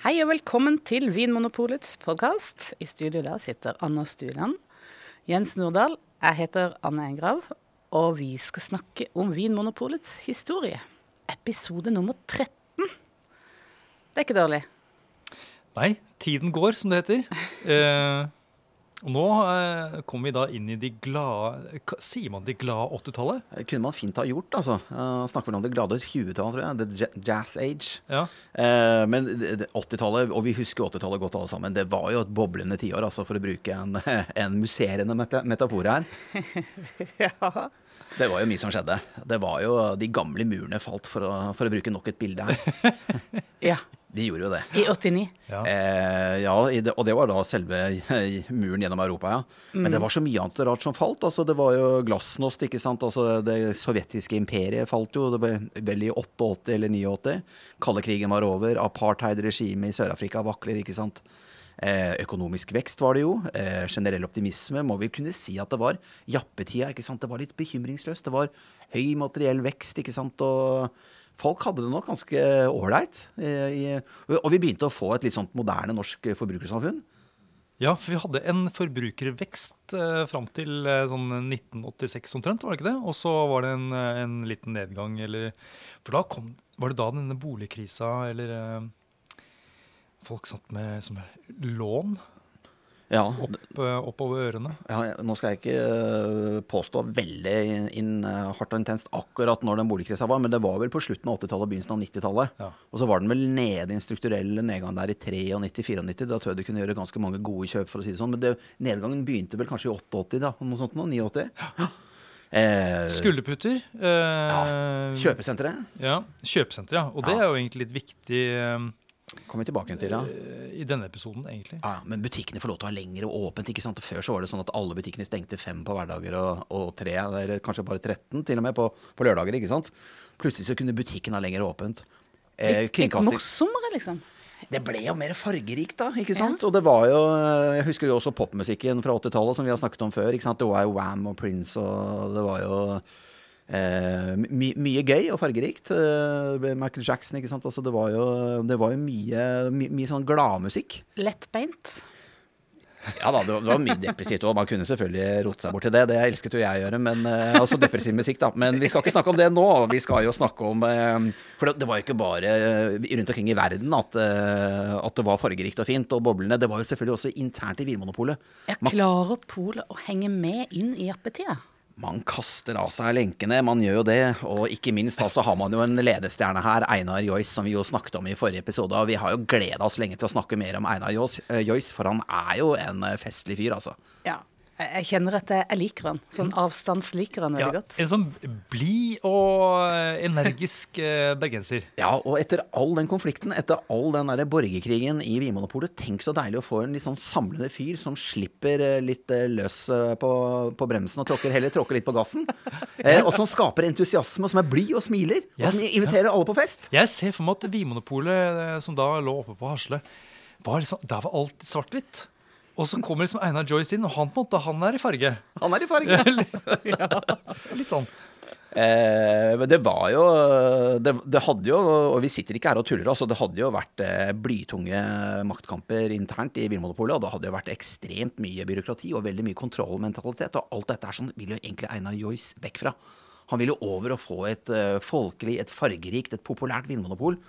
Hei og velkommen til Vinmonopolets podkast. I studio der sitter Anna Stuland, Jens Nordahl, jeg heter Anne Engrav, og vi skal snakke om Vinmonopolets historie. Episode nummer 13. Det er ikke dårlig. Nei, tiden går, som det heter. Eh, og nå eh, kommer vi da inn i de glade Sier man de glade 80-tallet? Kunne man fint ha gjort, altså. Uh, snakker vel om det glade 20-tallet, tror jeg. The jazz age. Ja. Uh, men det- det 80-tallet, og vi husker 80-tallet godt alle sammen, det var jo et boblende tiår, altså, for å bruke en, en musserende metafor her. Ja. Det var jo mye som skjedde. Det var jo De gamle murene falt, for å, for å bruke nok et bilde her. ja. De gjorde jo det. I 89. Ja. Eh, ja, i det, og det var da selve eh, muren gjennom Europa, ja. Men det var så mye annet rart som falt. Altså, det var jo glasnost, ikke sant. Altså, det sovjetiske imperiet falt jo. Det ble vel i 88 eller 89. Kalde krigen var over. Apartheid-regimet i Sør-Afrika vakler, ikke sant. Eh, økonomisk vekst var det jo. Eh, generell optimisme. Må vi kunne si at det var jappetida, ikke sant. Det var litt bekymringsløst. Det var høy materiell vekst, ikke sant. Og folk hadde det nok ganske ålreit. Eh, og vi begynte å få et litt sånt moderne norsk forbrukersamfunn. ja, for vi hadde en forbrukervekst eh, fram til eh, sånn 1986 omtrent, var det ikke det? Og så var det en, en liten nedgang, eller For da kom Var det da denne boligkrisa, eller eh, Folk satt med som lån Ja, opp, eh, oppover ørene. ja, nå skal jeg ikke øh, påstå veldig inn, inn øh, hardt og intenst akkurat når den boligkrisa var, men det var vel på slutten av 80-tallet og begynnelsen av 90-tallet. Ja. Og så var den vel nede i en strukturell nedgang der i 93-94. Da tror jeg du kunne gjøre ganske mange gode kjøp, for å si det sånn. Men det, nedgangen begynte vel kanskje i 88, da? Noe sånt nå? 89? Eh, Skulderputer. Eh, Ja, Kjøpesenteret Ja, kjøpesenteret, ja. Og det Ja. er jo egentlig litt viktig eh, kommer vi tilbake til, ja. i denne episoden, egentlig. Ja, men butikkene får lov til å ha lenger og åpent. ikke sant? Før så var det sånn at alle butikkene stengte fem på hverdager og, og tre, eller kanskje bare 13 til og med, på, på lørdager. ikke sant? Plutselig så kunne butikken ha lenger åpent. Eh, Litt, litt morsommere, liksom. Det ble jo mer fargerikt, da. ikke sant? Og det var jo Jeg husker jo også popmusikken fra 80-tallet, som vi har snakket om før. ikke sant? Det var jo Wam og Prince, og det var jo eh, my, mye gøy og fargerikt. Eh, Michael Jackson, ikke sant. Altså, det var jo, det var jo mye, my, mye sånn gladmusikk. Lettbeint. Ja da, det var, det var mye depressivt òg. Man kunne selvfølgelig rote seg bort til det. Det elsket jo jeg å gjøre. Men eh, altså depressiv musikk, da. Men vi skal ikke snakke om det nå. Vi skal jo snakke om eh, For det, det var jo ikke bare eh, rundt omkring i verden at, eh, at det var fargerikt og fint og boblende. Det var jo selvfølgelig også internt i Vinmonopolet. Ja, klarer polet å henge med inn i jappetida? Man kaster av seg lenkene, man gjør jo det. Og ikke minst da så har man jo en ledestjerne her, Einar Joyce, som vi jo snakket om i forrige episode. Og vi har jo gleda oss lenge til å snakke mer om Einar Joyce, eh, for han er jo en eh, festlig fyr, altså. Ja. Jeg kjenner at jeg liker han. Sånn avstandsliker han veldig Ja, godt. en sånn blid og energisk eh, bergenser. Ja, og etter all den konflikten, etter all den der borgerkrigen i Vinmonopolet, tenk så deilig å få en litt sånn samlende fyr som slipper eh, litt eh, løs på, på bremsen og tråkker, heller tråkker litt på gassen. Eh, og som skaper entusiasme, og som er blid og smiler, og Yes. som inviterer alle på fest. Jeg ser for meg at Vinmonopolet, som da lå oppe på Hasle, var liksom, der var alt svart-hvitt. Og så kommer liksom Einar Joyce inn, og han på en måte, han er i farge. Han er i farge. ja. Litt sånn. Eh, men det var jo det, det hadde jo, og vi sitter ikke her og tuller, altså det hadde jo vært eh, blytunge maktkamper internt i Vinmonopolet, og det hadde jo vært ekstremt mye byråkrati og veldig mye kontrollmentalitet, og alt dette er sånn vil jo egentlig Einar Joyce vekk fra. Han vil jo over å få et eh, folkelig, et fargerikt, et populært vinmonopol,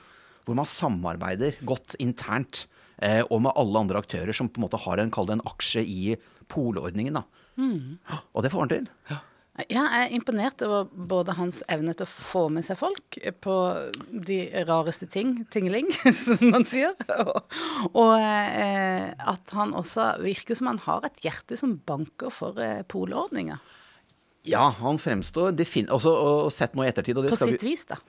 hvor man samarbeider godt internt, og med alle andre aktører som på en måte har en, en aksje i polordningen da. Og det får han til. Ja, jeg er imponert over både hans evne til å få med seg folk på de rareste ting, tingling, som man sier, og, og eh, at han også virker som han har et hjerte som banker for eh, polordninga. Ja, han fremstår definitivt altså, og sett nå i ettertid, På sitt vi vis, da.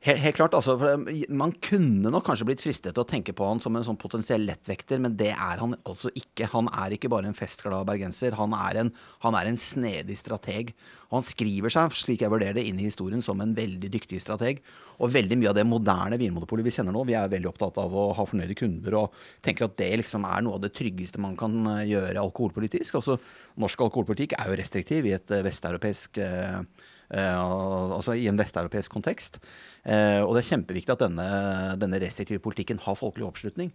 Helt, helt klart, altså. For man kunne nok kanskje blitt fristet til å tenke på han som en sånn potensiell lettvekter, men det er han altså ikke. Han er ikke bare en festglad bergenser. Han er en, han er en snedig strateg. Og han skriver seg, slik jeg vurderer det, inn i historien som en veldig dyktig strateg. Og veldig mye av det moderne vinmonopolet vi kjenner nå, vi er veldig opptatt av å ha fornøyde kunder og tenker at det liksom er noe av det tryggeste man kan eh, gjøre alkoholpolitisk. Altså, norsk alkoholpolitikk er jo restriktiv i et eh, vesteuropeisk eh, altså i en vesteuropeisk kontekst. Eh, og det er kjempeviktig at denne, denne restriktive politikken har folkelig oppslutning.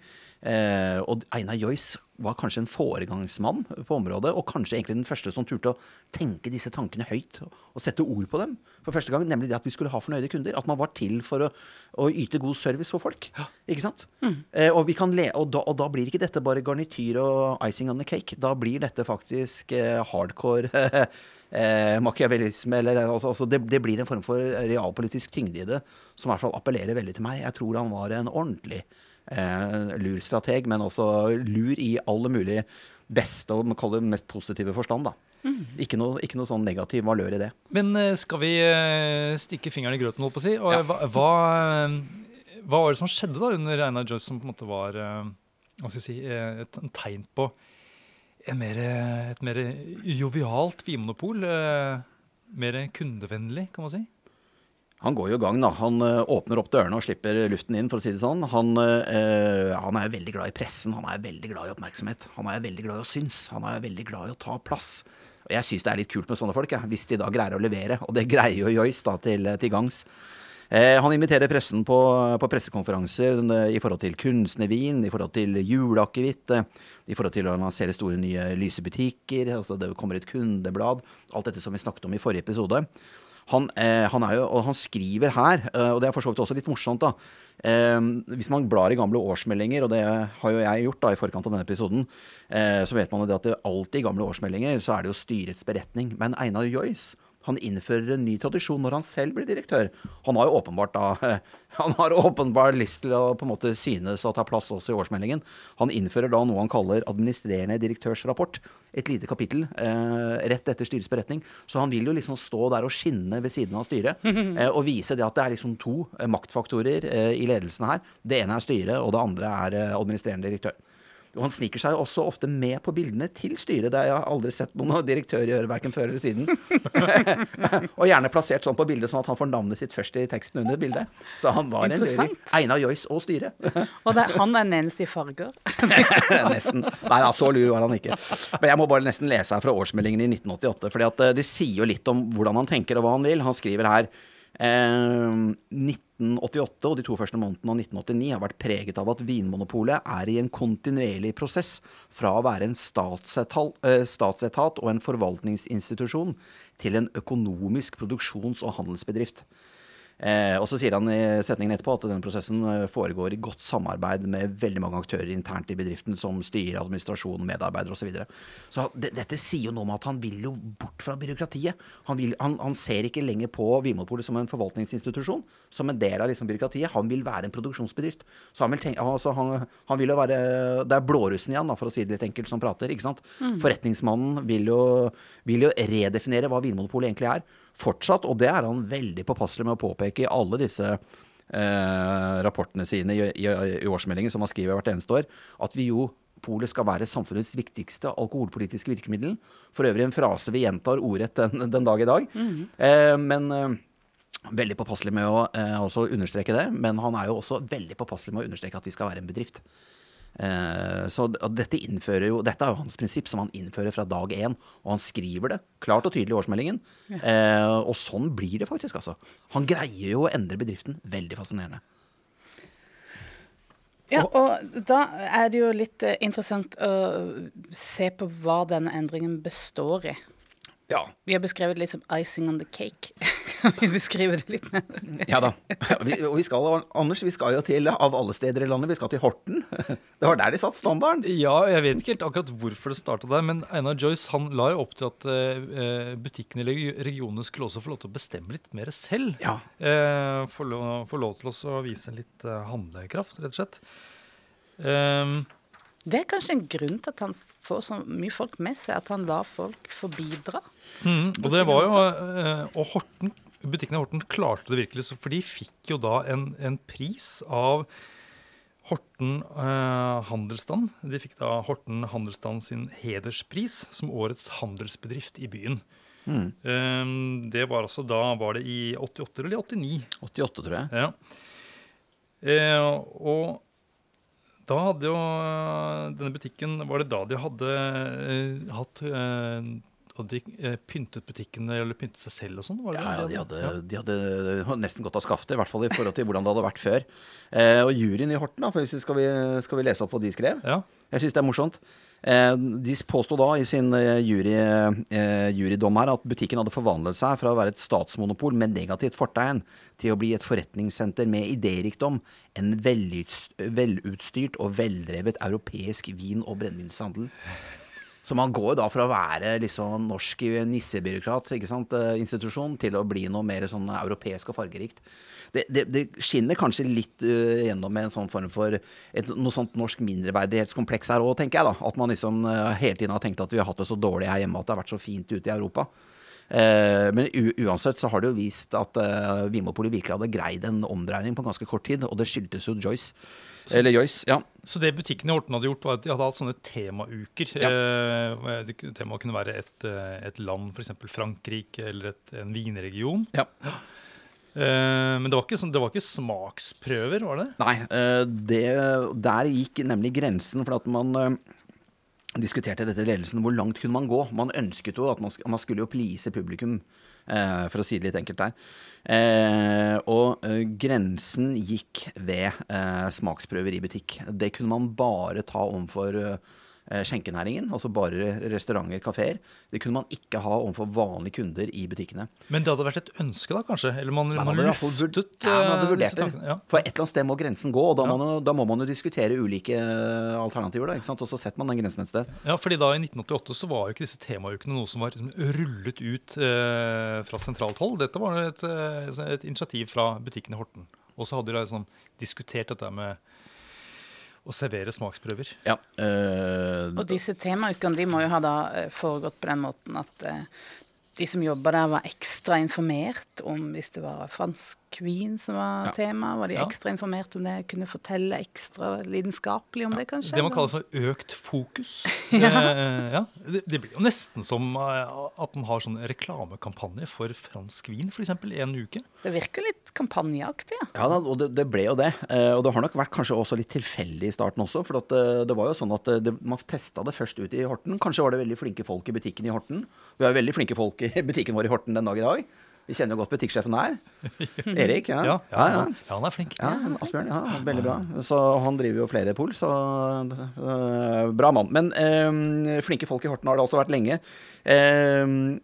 Eh, og Einar Joyce var kanskje en foregangsmann på området, og kanskje egentlig den første som turte å tenke disse tankene høyt og, sette ord på dem for første gang. Nemlig det at vi skulle ha fornøyde kunder. At man var til for å, å yte god service for folk. Ikke sant? Eh, og, vi kan le, og, da, og da blir ikke dette bare garnityr og icing on the cake. Da blir dette faktisk eh, hardcore eh, machiavellisme. Eller, altså, altså det, det blir en form for realpolitisk tyngde i det som i hvert fall appellerer veldig til meg. Jeg tror han var en ordentlig eh, lur strateg, men også lur i alle mulige beste og man kaller det mest positive forstand. da. Ikke, noe, ikke noe sånn negativ valør i det. Men eh, skal vi eh, stikke fingeren i grøten, holdt på å si? Og Ja. hva, hva, eh, hva var det som skjedde da under Einar Joyce som på en måte var eh, hva skal jeg si, eh, et tegn på mer, et mer jovialt vinmonopol? eh, Mer kundevennlig, kan man si? Han går jo i gang, da. Han eh, åpner opp dørene og slipper luften inn, for å si det sånn. Han, eh, han er veldig glad i pressen, han er veldig glad i oppmerksomhet. Han er veldig glad i å synes, han er veldig glad i å ta plass. Og jeg syns det er litt kult med sånne folk, ja, hvis de da greier å levere. Og det greier jo Joyce da til, til gangs. Han inviterer pressen på, på pressekonferanser i forhold til kunstnervin, i forhold til juleakevitt, i forhold til å lansere store nye lyse butikker, altså det kommer et kundeblad. Alt dette som vi snakket om i forrige episode. Han, eh, han, jo, han skriver her, eh, og det er for så vidt også litt morsomt, da. Eh, hvis man blar i gamle årsmeldinger, og det har jo jeg gjort da i forkant av denne episoden, eh, så vet man at det alltid i gamle årsmeldinger så er det jo styrets beretning. Men Einar Joyce han innfører en ny tradisjon når han selv blir direktør. Han har jo åpenbart da Han har åpenbart lyst til å på en måte synes og ta plass også i årsmeldingen. Han innfører da noe han kaller administrerende direktørs rapport. Et lite kapittel eh, rett etter styrets beretning. Så han vil jo liksom stå der og skinne ved siden av styret eh, og vise det at det er liksom to eh, maktfaktorer eh, i ledelsen her. Det ene er styret, og det andre er eh, administrerende direktør. Og han sniker seg også ofte med på bildene til styret. Det har jeg aldri sett noen direktør gjøre, verken før eller siden. og gjerne plassert sånn på bildet, sånn at han får navnet sitt først i teksten under bildet. Så han var en luring. Einar Joyce og styret. Og det, han er den eneste i farger. nesten. Nei da, så lur var han ikke. Men jeg må bare nesten lese her fra årsmeldingen i 1988, for eh, det sier jo litt om hvordan han tenker og hva han vil. Han skriver her 1988 og de to første månedene av 1989 har vært preget av at Vinmonopolet er i en kontinuerlig prosess fra å være en eh, statsetat og en forvaltningsinstitusjon til en økonomisk produksjons- og handelsbedrift. Eh, og så sier han i setningen etterpå at denne prosessen eh, foregår i godt samarbeid med veldig mange aktører internt i bedriften, som styre, administrasjon, medarbeidere osv. Så, videre. så det, dette sier jo noe om at han vil jo bort fra byråkratiet. Han, vil, han, han ser ikke lenger på Vinmonopolet som en forvaltningsinstitusjon, som en del av liksom byråkratiet. Han vil være en produksjonsbedrift. Så han vil, tenke, altså han, han vil jo være Det er blårussen igjen, da, for å si det litt enkelt, som prater. ikke sant? Forretningsmannen vil jo, vil jo redefinere hva Vinmonopolet egentlig er fortsatt, og det er han veldig påpasselig med å påpeke i alle disse eh, rapportene sine i, i, i årsmeldingen som han skriver hvert eneste år, at vi jo Polet skal være samfunnets viktigste alkoholpolitiske virkemiddel. For øvrig en frase vi gjentar ordrett den, den dag i dag. Eh, men eh, veldig påpasselig med å eh, også understreke det. Men han er jo også veldig påpasselig med å understreke at vi skal være en bedrift. Eh, så dette, jo, dette er jo hans prinsipp som han innfører fra dag én. Og han skriver det klart og tydelig i årsmeldingen. Eh, og sånn blir det faktisk, altså. Han greier jo å endre bedriften. Veldig fascinerende. Ja, og da er det jo litt eh, interessant å se på hva denne endringen består i. Ja. Vi har beskrevet litt som 'icing on the cake'. Vi beskriver det litt mer? Ja da. Vi, og vi skal, Anders, vi skal jo til, av alle steder i landet, vi skal til Horten. Det var der de satt standarden. Ja, jeg vet ikke helt akkurat hvorfor det starta der, men Einar Joyce han la jo opp til at uh, butikkene i regi- regionene skulle også få lov til å bestemme litt mer selv. Ja. Uh, få, lov, få lov til også å vise litt uh, handlekraft, rett og slett. Um, Det er kanskje en grunn til at han får så mye folk med seg, at han lar folk få bidra. Mm, og det var jo Og Horten, butikkene i Horten klarte det virkelig, for de fikk jo da en, en pris av Horten eh, Handelsstand. De fikk da Horten Handelsstand sin hederspris som årets handelsbedrift i byen. Eh, det var altså da Var det i 88 eller 89? 88, tror jeg. Ja. Eh, og da hadde jo eh, denne butikken Var det da de hadde eh, hatt eh, hadde de eh, pyntet butikkene eller pyntet seg selv og sånn? Ja, ja, de hadde, de hadde nesten gått av skaftet, i hvert fall i forhold til hvordan det hadde vært før. Eh, og juryen i Horten, da, for hvis vi skal, vi, skal vi lese opp hva de skrev? Ja. Jeg syns det er morsomt. Eh, de påsto da i sin eh, jury, eh, jurydom her at butikken hadde forvandlet seg fra å være et statsmonopol med negativt fortegn til å bli et forretningssenter med idérikdom, en velutst- velutstyrt og veldrevet europeisk vin- og brennevinshandel. Så man går jo da fra å være liksom norsk nissebyråkrat, ikke sant, eh, institusjon, til å bli noe mer sånn europeisk og fargerikt. Det, det, det skinner kanskje litt uh, gjennom med en sånn form for et, noe sånt norsk mindreverdighetskompleks her òg, tenker jeg. da. At man liksom uh, hele tiden har tenkt at vi har hatt det så dårlig her hjemme, at det har vært så fint ute i Europa. Uh, men uansett så har det jo vist at uh, Vinmopolet virkelig hadde greid en omdreining på ganske kort tid, og det skyldtes jo Joyce. Eller Joyce, ja. Så det butikken i Horten hadde gjort, var at de hadde hatt sånne temauker. Ja. Eh, Temaet kunne være et, eh, et land, f.eks. Frankrike, eller et, en vinregion. ja. Eh, men det var, ikke, sånn, det var ikke smaksprøver, var det? Nei, eh, det, der gikk nemlig grensen, for at man eh, diskuterte dette ledelsen. Hvor langt kunne man gå? Man ønsket jo at man, man skulle jo please publikum, for å si det litt enkelt der. Eh, og eh, grensen gikk ved eh, smaksprøver i butikk. Det kunne man bare ta overfor eh, skjenkenæringen, altså bare restauranter, kafeer. Det kunne man ikke ha overfor vanlige kunder i butikkene. Men det hadde vært et ønske, da, kanskje? Eller man, Man man hadde luftet ja, man hadde eh, vurdert det. Ja. For et eller annet sted må grensen gå, og da, Ja. man, da må man jo diskutere ulike eh, alternativer. Da? Og så setter man den grensen et sted. Ja, fordi da I 1988 så var jo ikke disse temaukene noe som var liksom, rullet ut eh, fra sentralt hold. Dette var et, eh, et initiativ fra butikken i Horten. Og så hadde de da liksom diskutert dette med å servere smaksprøver. Ja, eh, Og disse temaukene de må jo ha da eh, foregått på den måten at eh, de som jobba der, var ekstra informert om hvis det var fransk vin som var Ja. tema. Var de Ja. ekstra informert om det? Kunne fortelle ekstra lidenskapelig om det, kanskje? Det man kaller for økt fokus. Ja. det, det blir jo nesten som eh, at man har sånn reklamekampanje for fransk vin, f.eks. i en uke. Det virker litt kampanjeaktig. Ja. ja da, og det, det ble jo det. Eh, og det har nok vært kanskje også litt tilfeldig i starten også. For at, eh, det var jo sånn at det, man testa det først ut i Horten. Kanskje var det veldig flinke folk i butikken i Horten. Vi har jo veldig flinke folk i butikken vår i Horten den dag i dag. Vi kjenner jo godt butikksjefen her. Erik. Ja, Ja, ja, ja. Han, er flink. Ja, Asbjørn. ja, Veldig bra. Så han driver jo flere pol, så uh, bra mann. Men uh, flinke folk i Horten har det også vært lenge. Uh,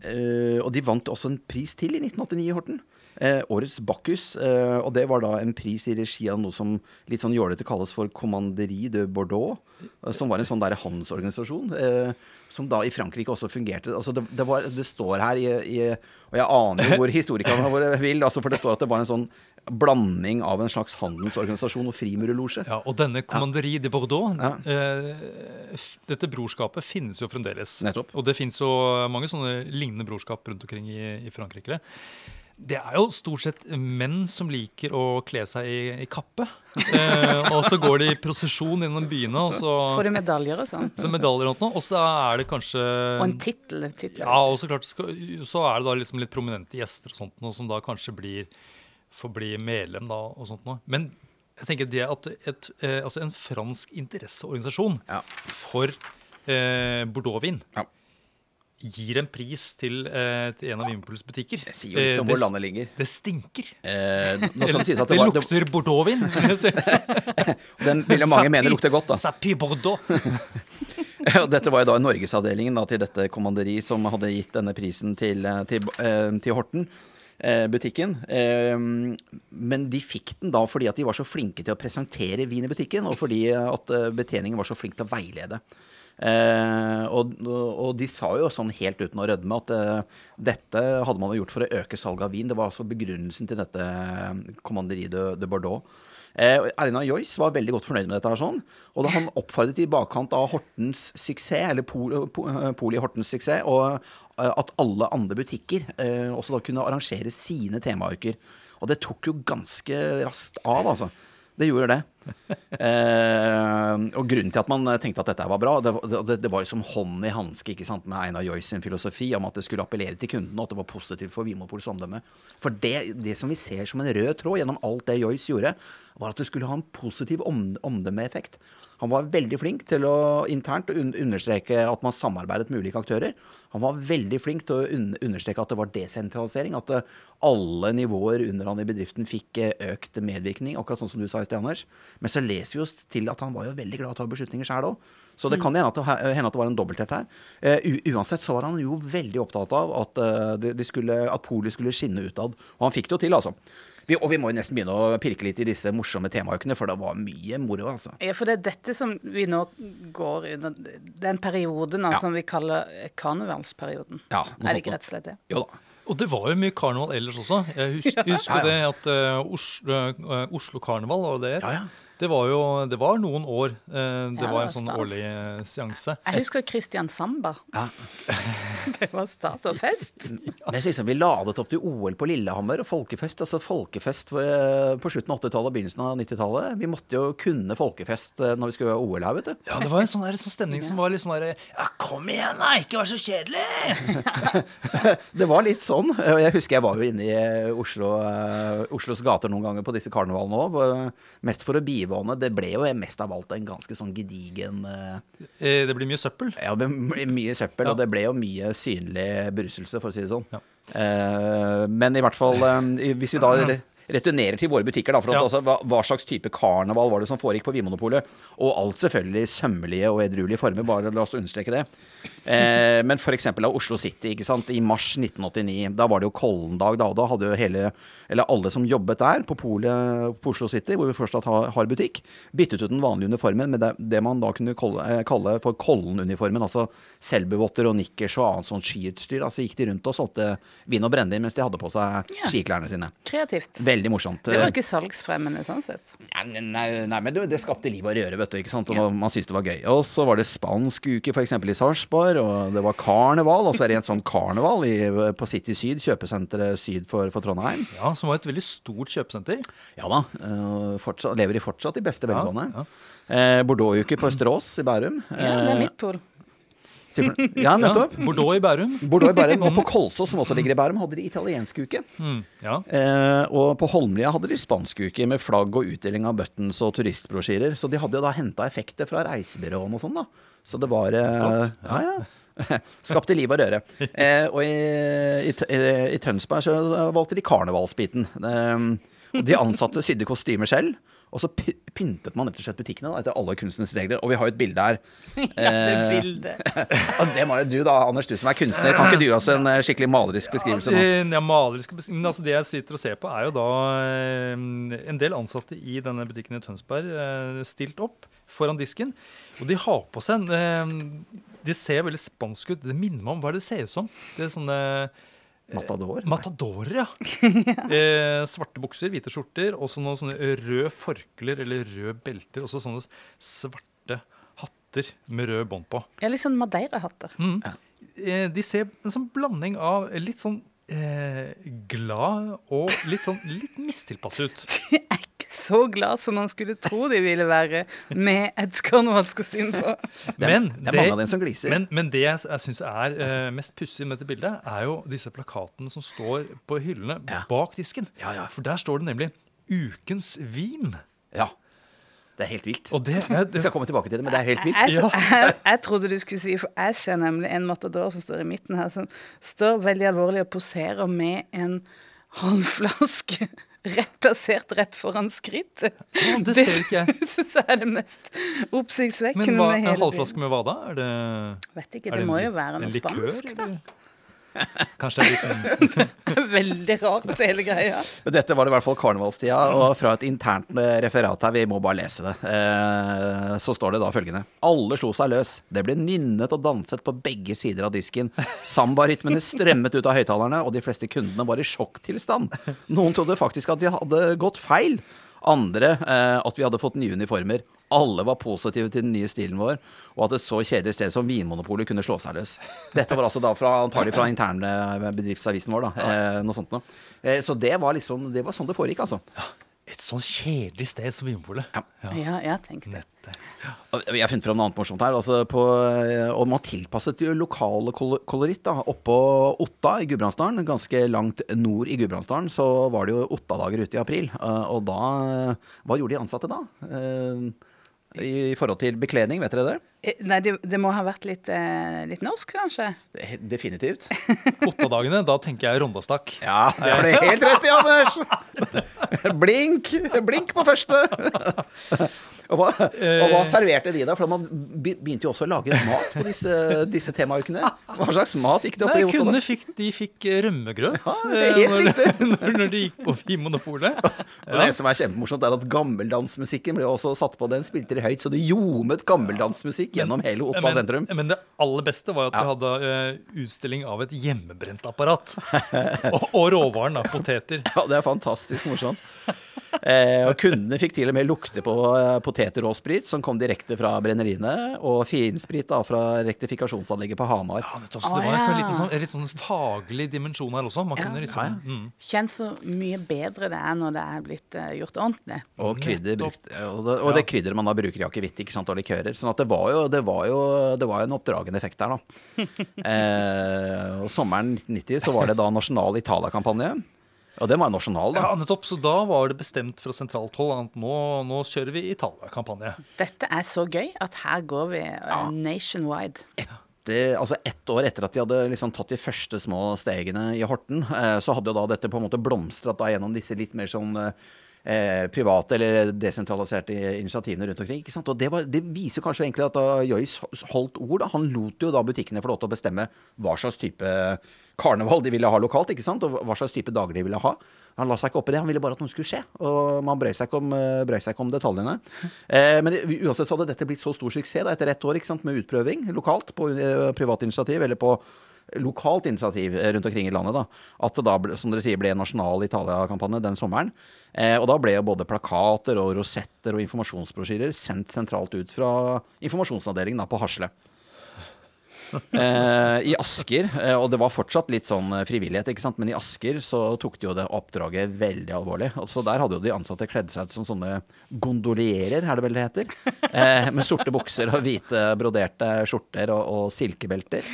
og de vant også en pris til i 1989 i Horten. Eh, årets Bakkus. Eh, og det var da en pris i regi av noe som litt sånn jålete kalles for Commanderie de Bordeaux. eh, som var en sånn der handelsorganisasjon. Eh, som da i Frankrike også fungerte. Altså det, det, var, det står her i, i Og jeg aner jo hvor historikerne våre vil, altså for det står at det var en sånn blanding av en slags handelsorganisasjon og frimurerlosje. Ja, og denne Commanderie de Bordeaux, Ja. eh, dette brorskapet finnes jo fremdeles. Nettopp. Og det finnes jo mange sånne lignende brorskap rundt omkring i, i Frankrike. Det er jo stort sett menn som liker å kle seg i, i kappe. Eh, og så går de i prosesjon gjennom byene, og så, Får de medaljer og sånn? så medaljer og sånn, Og så er det kanskje Og en tittel. tittel. Ja, og så klart så er det da liksom litt prominente gjester og sånt noe, som da kanskje blir får bli medlem da og sånt noe. Men jeg tenker det at et, eh, altså en fransk interesseorganisasjon Ja. for eh, Bordeaux-vin Ja. Gir en pris til, eh, til en av Vinmonopols butikker. Jeg sier jo litt om Eh, hvor landet ligger. det stinker. Eh, nå skal det sies at det det var det, lukter Bordeaux-vin. Den jo mange mene lukter godt, da. Sapi Bordeaux. Og dette var jo da Norgesavdelingen da, til dette kommanderi som hadde gitt denne prisen til, eh, til, eh, til Horten. eh, Butikken. Eh, Men de fikk den da fordi at de var så flinke til å presentere vin i butikken, og fordi at eh, betjeningen var så flink til å veilede. Eh, og, og de sa jo sånn helt uten å rødme at eh, dette hadde man gjort for å øke salget av vin. Det var altså begrunnelsen til dette Commanderie de, de Bordeaux. Eh, Erna Joyce var veldig godt fornøyd med dette. her sånn, Og da han oppfordret i bakkant av Hortens suksess, eller Pol, Pol, Poli Hortens suksess, og eh, at alle andre butikker eh, også da kunne arrangere sine temauker. Og det tok jo ganske raskt av, altså. Det gjorde det. Eh, og grunnen til at man tenkte at dette var bra, det, det, det var jo som hånd i hanske ikke sant, med Einar Joyce sin filosofi om at det skulle appellere til kunden, og at det var positivt for Vimopols omdømme. For det, det som vi ser som en rød tråd gjennom alt det Joyce gjorde, var at det skulle ha en positiv om, omdømmeeffekt. Han var veldig flink til å internt un understreke at man samarbeidet med ulike aktører. Han var veldig flink til å understreke at det var desentralisering. At eh, alle nivåer under han i bedriften fikk eh, økt medvirkning, akkurat sånn som du sa i sted, Anders. Men så leser vi oss til at han var jo veldig glad i å ta beslutninger sjøl òg. Så det kan hende at det, var en dobbelthet her. Eh, uansett så var han jo veldig opptatt av at, de skulle, at polet skulle skinne utad. Og han fikk det jo til, altså. Vi, og vi må jo nesten begynne å pirke litt i disse morsomme temaukene, for det var mye moro, altså. Ja, for det er dette som vi nå går under Den perioden Ja. som vi kaller karnevalsperioden. Ja, er det ikke rett og slett det? Jo da. Og det var jo mye karneval ellers også. Jeg husker, Ja. husker Ja, ja. det at uh, Oslo, uh, Oslo Karneval, var det det? Ja, ja. Det var jo det var noen år. eh, det Ja, var det en var sånn stas. årlig eh, seanse. Jeg husker Christian Samba. Ja. Det var stas og fest. Ja. jeg synes liksom, Vi ladet opp til OL på Lillehammer og folkefest. altså Folkefest eh, på slutten av 80-tallet og begynnelsen av 90-tallet. Vi måtte jo kunne folkefest når vi skulle ha OL her, vet du. Ja, det var en sånn, der, sånn stemning som var litt sånn derre Ja, kom igjen, da! Ikke vær så kjedelig! Det var litt sånn. og Jeg husker jeg var jo inne i Oslo, Oslos gater noen ganger på disse karnevalene òg. Mest for å bivåne. Det ble jo mest av alt en ganske sånn gedigen eh, Eh, Det blir mye søppel. Ja, det ble mye søppel, Ja. og det ble jo mye synlig beruselse, for å si det sånn. Ja. Eh, men i hvert fall, hvis vi da returnerer til våre butikker, da, for at, Ja. altså, hva, hva slags type karneval var det som foregikk på Vinmonopolet? Og alt selvfølgelig i sømmelige og edruelige former, bare la oss understreke det. Eh, men f.eks. av Oslo City, ikke sant. I mars 1989, da var det jo Kollendag, da. Da hadde jo hele, eller alle som jobbet der, på polet på Oslo City, hvor vi fortsatt har, har butikk, byttet ut den vanlige uniformen med det, det man da kunne kalle, eh, kalle for Kollen-uniformen. Altså selbuvotter og nikkers og annet sånt skiutstyr. Altså gikk de rundt og solgte vin og brennevin mens de hadde på seg Ja. skiklærne sine. Kreativt. Veldig morsomt. Det var ikke salgsfremmende sånn sett. Nei, nei, nei men det, skapte liv og røre, vet du. ikke sant? Og man, man syntes det var gøy. Og så var det spansk uke f.eks. i Sarpsborg, og det var karneval. Og så er det et sånt karneval i, på City Syd, kjøpesenteret syd for, for Trondheim. Ja, Som var et veldig stort kjøpesenter. Ja da. øh, fortsatt, lever de fortsatt i beste velgående. Ja, Eh, Bordeaux-uke på Østerås i Bærum. Ja, det er Eh, mitt pol. Ja, nettopp. Ja, Bordeaux i Bærum. Bordeaux i Bærum. Og på Kolsås, som også ligger i Bærum, hadde de italiensk uke. Mm, ja. Eh, og på Holmlia hadde de spansk uke med flagg og utdeling av buttons og turistbrosjyrer. Så de hadde jo da henta effekter fra reisebyråene og sånn, da. Så det var eh, Ja, ja. Skapte liv og røre. Eh, og i, i, i, i Tønsberg så valgte de karnevalsbiten. Eh, og de ansatte sydde kostymer selv. Og så pyntet man rett og slett butikkene da, etter alle kunstens regler. Og vi har jo et bilde her. Ja, det Eh, bildet. og det må jo du da, Anders, du som er kunstner. Kan ikke du gi oss en eh, skikkelig malerisk beskrivelse nå? Eh, Ja, malerisk beskrivelse. Men altså det jeg sitter og ser på, er jo da eh, en del ansatte i denne butikken i Tønsberg eh, stilt opp foran disken. Og de har på seg en De ser veldig spanske ut. Det minner meg om hva det ser ut som. Det er sånne Matador? Matadorer, ja. eh, svarte bukser, hvite skjorter, og så noen sånne røde forkler eller røde belter. Og så sånne svarte hatter med rød bånd på. Ja, litt sånn madeirahatter. Mm. Eh, de ser en sånn blanding av litt sånn eh, glad og litt sånn litt mistilpass ut. De er så glad som man skulle tro de ville være med et karnevalskostyme på. Det Men det er som gliser. Men, men det jeg, jeg syns er uh, mest pussig med dette bildet, er jo disse plakatene som står på hyllene Ja. bak disken. Ja, ja. For der står det nemlig 'Ukens vin'. Ja. Det er helt vilt. Og det, er, Vi skal komme tilbake til det, men det er helt vilt. Jeg, jeg, jeg trodde du skulle si, for jeg ser nemlig en matador som står i midten her, som står veldig alvorlig og poserer med en halvflaske rett plassert rett foran skrittet. Ja, det jeg. syns jeg er det mest oppsiktsvekkende men hva, med en halvflaske med hva da? Er det. Vet ikke, er det må en- jo være en noe spansk, da. Kanskje det er en liten Veldig rart, hele greia. Men dette var i hvert fall karnevalstida, og fra et internt referat her, vi må bare lese det, eh, så står det da følgende. Alle slo seg løs. Det ble nynnet og danset på begge sider av disken. Samba-rytmene strømmet ut av høyttalerne, og de fleste kundene var i sjokktilstand. Noen trodde faktisk at de hadde gått feil. Andre eh, at vi hadde fått nye uniformer. Alle var positive til den nye stilen vår, og at et så kjedelig sted som Vinmonopolet kunne slå seg løs. Dette var altså da fra, antagelig fra interne bedriftsavisen vår, da. Eh, noe sånt noe. Eh, så det var liksom Det var sånn det foregikk, altså. Et sånn kjedelig sted som Vinmonopolet. Ja. Ja, jeg tenkte det. Ja. Jeg har funnet fram noe annet morsomt her. Altså på, og man tilpasset jo lokale koloritt. da. Oppå Otta i Gudbrandsdalen, ganske langt nord i Gudbrandsdalen, så var det jo Otta-dager ute i april. Eh, Og da Hva gjorde de ansatte da? I forhold til bekledning, vet dere det? Eh, Nei, det, det må ha vært litt, eh, litt norsk, kanskje? Definitivt. Ottadagene, da tenker jeg Rondastakk. Ja, det har du helt rett i, Anders! Blink! Blink på første! Og hva, og hva serverte de da? For man begynte jo også å lage mat på disse, disse temaukene. Hva slags mat gikk det opp Nei, i kundene fikk, de fikk eh, rømmegrøt Ja, eh, når, når, når de gikk på Vinmonopolet. Ja. Det som er kjempemorsomt, er at gammeldansmusikken ble også satt på. Den spilte de høyt, så det ljomet gammeldansmusikk gjennom hele Oppa Men, sentrum. men det aller beste var at vi hadde eh, utstilling av et hjemmebrent apparat. og, og råvaren, da. Poteter. Ja, det er fantastisk morsomt. Eh, og kundene fikk til og med lukte på eh, poteter og sprit, som kom direkte fra brenneriene, og finsprit da fra rektifikasjonsanlegget på Hamar. Ja, det, også, det var en sånn, ja. liten sånn, litt sånn faglig dimensjon her også. Man Ja. kunne liksom, mm. Kjenn så mye bedre det er når det er blitt uh, gjort ordentlig. Og krydder brukt, og det, og det krydderet man da bruker i akevitt ikke sant, og likører. Sånn at det var jo, det var jo det var jo en oppdragende effekt der, da. Eh, og sommeren 1990 så var det da nasjonal Italia-kampanje. Og den var nasjonal, da. Ja, nettopp. Så da var det bestemt fra sentralt hold at nå, nå kjører vi Italia-kampanje. Dette er så gøy at her går vi ja. nationwide. etter, altså ett år etter at vi hadde liksom tatt de første små stegene i Horten, eh, så hadde jo da dette på en måte blomstret da gjennom disse litt mer sånn eh, private eller desentraliserte initiativene rundt omkring. ikke sant? Og det, var, det viser kanskje egentlig at da Joyce holdt ord. Da. Han lot jo da butikkene få lov til å bestemme hva slags type karneval de ville ha lokalt, ikke sant? og hva slags type dager de ville ha. Han la seg ikke opp i det, han ville bare at noe skulle skje. Og man brøy seg ikke om, eh, seg ikke om detaljene. Eh, men uansett så hadde dette blitt så stor suksess da, etter ett år ikke sant, med utprøving lokalt på eh, privat initiativ, eller på lokalt initiativ eh, rundt omkring i landet, da, at det da, som dere sier, ble en nasjonal Italia-kampanje den sommeren. Eh, og da ble jo både plakater og rosetter og informasjonsbrosjyrer sendt sentralt ut fra informasjonsavdelingen da, på Hasle. Eh, I Asker, eh, og det var fortsatt litt sånn eh, frivillighet, ikke sant? men i Asker så tok de jo det oppdraget veldig alvorlig. Så der hadde jo de ansatte kledd seg ut som sånne gondolierer, er det vel det heter? Med sorte bukser og hvite broderte skjorter og, og silkebelter.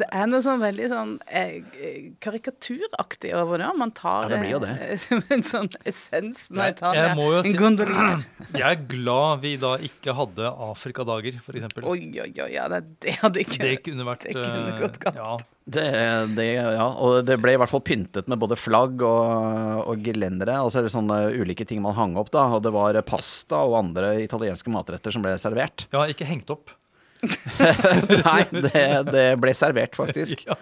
Det er noe sånn veldig sånn eh, karikaturaktig over det. Man tar Ja, det blir jo det. eh, en sånn essens når jeg tar Jeg det. må jo en si- gondolier. Jeg er glad vi da ikke hadde Afrikadager, f.eks. Oi, oi, oi, ja, det, det hadde ikke Det kunne vært det kunne eh, gått galt. Ja, Det, det, ja, og det ble i hvert fall pyntet med både flagg og, og gelendere. Og så er det sånne ulike ting man hang opp, da. Og det var pasta og andre italienske matretter som ble servert. ja, ikke hengt opp. Nei, det, det ble servert, faktisk. Ja.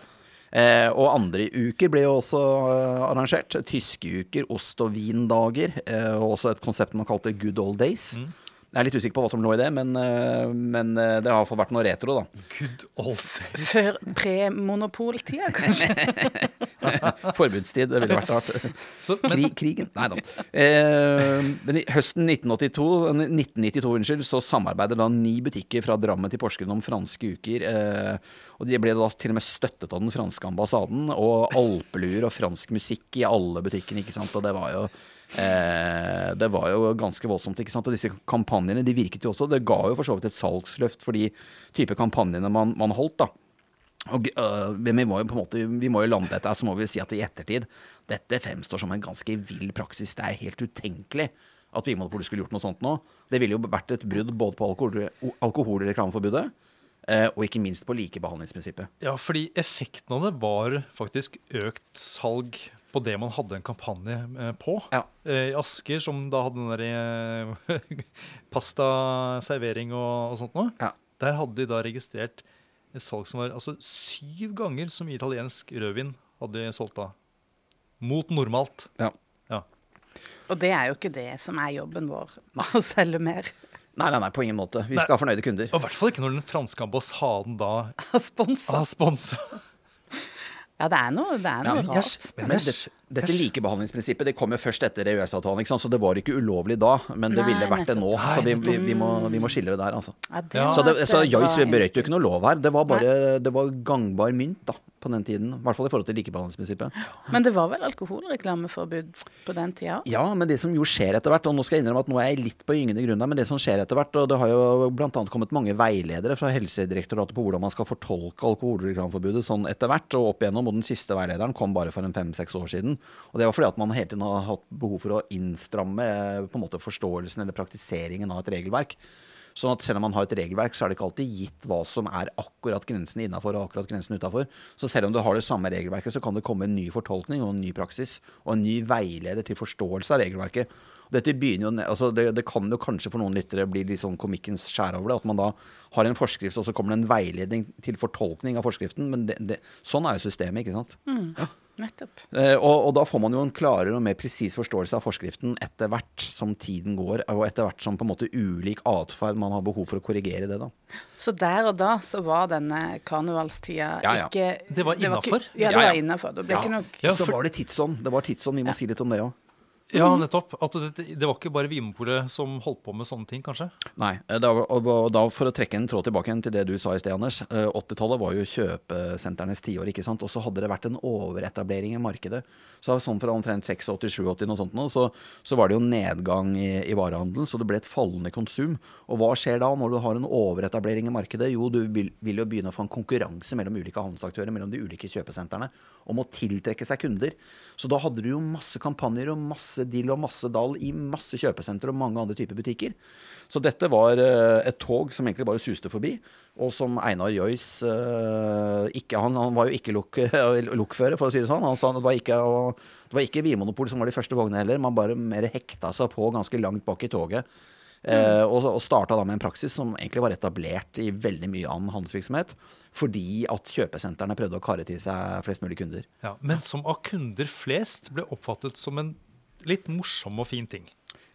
Eh, og andre uker ble jo også eh, arrangert. Tyske uker, ost- og vindager. Eh, og også et konsept man kalte Good Old Days. Jeg er litt usikker på hva som lå i det, men, eh, men eh, det har i hvert fall vært noe retro, da. Good old face. Før premonopoltida, kanskje. Forbudstid, det ville vært rart. Så, men, Krig, krigen? Nei da. Eh, men i høsten 1982, 1992 unnskyld, så samarbeidet da ni butikker fra Drammen til Porsgrunn om franske uker. Eh, og de ble da til og med støttet av den franske ambassaden. Og alpeluer og fransk musikk i alle butikkene, ikke sant. Og det var jo Eh, det var jo ganske voldsomt. ikke sant? Og disse kampanjene de virket jo også. Det ga jo for så vidt et salgsløft for de type kampanjene man, man holdt. da. Og, øh, vi må jo på en måte Vi må jo lande dette så må vi si at i ettertid Dette fremstår som en ganske vill praksis. Det er helt utenkelig at Vinmonopolet skulle gjort noe sånt nå. Det ville jo vært et brudd både på alkohol, alkoholreklameforbudet eh, og ikke minst på likebehandlingsprinsippet. ja, fordi effekten av det var faktisk økt salg på det man hadde en kampanje eh, på. Ja. Eh, I Asker, som da hadde den der eh, pastaservering og, og sånt noe, Ja. der hadde de da registrert et salg som var altså syv ganger så mye italiensk rødvin hadde de solgt da. Mot normalt. Ja. Ja. Og det er jo ikke det som er jobben vår, å selge mer. Nei, nei, nei, på ingen måte. Vi Nei. skal ha fornøyde kunder. Og i hvert fall ikke når den franske ambassaden da har sponsa. Ja, det er noe, det er Ja, noe men rart. men det, dette likebehandlingsprinsippet det kom jo først etter EØS-avtalen, så det var ikke ulovlig da. Men det Nei, ville vært det nå. Så vi, vi, vi, må, vi må skille det der, altså. Ja, det Så, det, et så Joyce brøyt jo ikke noe lov her. Det var bare det var gangbar mynt, da. På den tiden. I hvert fall i forhold til likebehandlingsprinsippet. Men det var vel alkoholreklameforbud på den tida? Ja, men det som jo skjer etter hvert, og nå skal jeg innrømme at nå er jeg litt på gyngende grunn der, men det som skjer etter hvert, og det har jo bl.a. kommet mange veiledere fra Helsedirektoratet på hvordan man skal fortolke alkoholreklameforbudet sånn etter hvert, og opp igjennom, og den siste veilederen kom bare for en fem-seks år siden. Og det var fordi at man hele tiden har hatt behov for å innstramme eh, på en måte forståelsen eller praktiseringen av et regelverk. Sånn at selv om man har et regelverk, så er det ikke alltid gitt hva som er akkurat grensen innafor og akkurat grensen utafor. Så selv om du har det samme regelverket, så kan det komme en ny fortolkning og en ny praksis og en ny veileder til forståelse av regelverket. Dette begynner jo, altså det, det kan jo kanskje for noen lyttere bli litt sånn komikkens skjær over det. At man da har en forskrift, og så kommer det en veiledning til fortolkning av forskriften. Men det, det, sånn er jo systemet, ikke sant. Mm. Nettopp. Eh, og, og, da får man jo en klarere og mer presis forståelse av forskriften etter hvert som tiden går, og etter hvert som på en måte ulik atferd man har behov for å korrigere det. da. Så der og da så var denne karnevalstida Ja, ja. ikke Det var innafor? Ja, det Ja, ja. var innafor. Det ble Ja. ikke nok Ja, Så var det tidsånd. Det var tidsånd, Vi må si litt om det òg. Ja, nettopp. At det, det var ikke bare Vinmonopolet som holdt på med sånne ting, kanskje? Nei. eh, Da, og, da For å trekke en tråd tilbake til det du sa i sted, Anders. eh, 80-tallet var jo kjøpesentrenes tiår, ikke sant. Og så hadde det vært en overetablering i markedet. Så sånn fra omtrent 86-87 noe sånt nå, så, så var det jo nedgang i, i varehandelen. Så det ble et fallende konsum. Og hva skjer da når du har en overetablering i markedet? Jo, du vil, vil jo begynne å få en konkurranse mellom ulike handelsaktører, mellom de ulike kjøpesentrene, om å tiltrekke seg kunder. Så da hadde du jo masse kampanjer og masse dill og masse dall i masse kjøpesentre og mange andre typer butikker. Så dette var eh, et tog som egentlig bare suste forbi, og som Einar Joyce eh, han, han var jo ikke lok, lokfører, for å si det sånn. Han sa det var ikke, det var ikke Vinmonopol som var de første vognene heller, man bare mer hekta seg på ganske langt bak i toget. Mm. og, og starta da med en praksis som egentlig var etablert i veldig mye annen handelsvirksomhet. Fordi at kjøpesentrene prøvde å karre til seg flest mulig kunder. Ja, Men som av kunder flest ble oppfattet som en litt morsom og fin ting.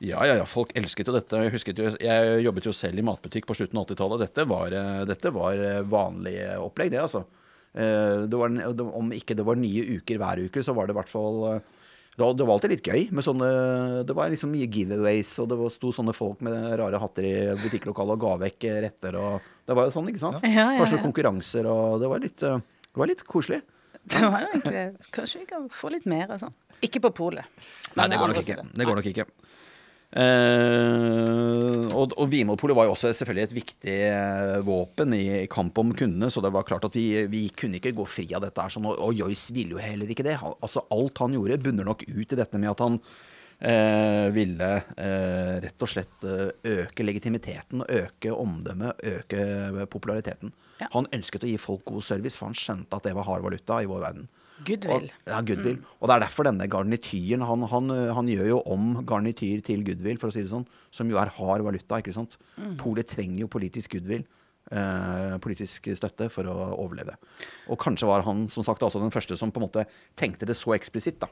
Ja, ja, ja, folk elsket jo dette. Jeg, husket jo, jeg jobbet jo selv i matbutikk på slutten av 80-tallet. Dette, var, eh, dette var eh, vanlig opplegg, det, altså. Eh, Det var, om ikke det var nye uker hver uke, så var det i hvert fall det var, alltid litt gøy med sånne Det var liksom mye giveaways, og det sto sånne folk med rare hatter i butikklokalet og ga vekk retter og Det var jo sånn, ikke sant? Ja, ja, Kanskje ja. konkurranser, og det var litt, det var litt koselig. Det var jo egentlig Kanskje vi kan få litt mer og sånn. Ikke på polet. Nei, det går nok ikke. Det går nok ikke. Uh, og og Vinmonopolet var jo også selvfølgelig et viktig eh, våpen i, kamp om kundene, så det var klart at vi, vi kunne ikke gå fri av dette. her, sånn, og, og Joyce ville jo heller ikke det. Han, altså Alt han gjorde, bunner nok ut i dette med at han uh, ville uh, rett og slett øke legitimiteten, øke omdømmet, øke populariteten. Ja. Han ønsket å gi folk god service, for han skjønte at det var hard valuta i vår verden. Goodwill. Og, ja, goodwill. Og det er derfor denne garnityren han, han, han gjør jo om garnityr til goodwill, for å si det sånn, som jo er hard valuta. ikke sant? Polet trenger jo politisk goodwill. Eh, politisk støtte for å overleve. Og kanskje var han som sagt altså den første som på en måte tenkte det så eksplisitt. da.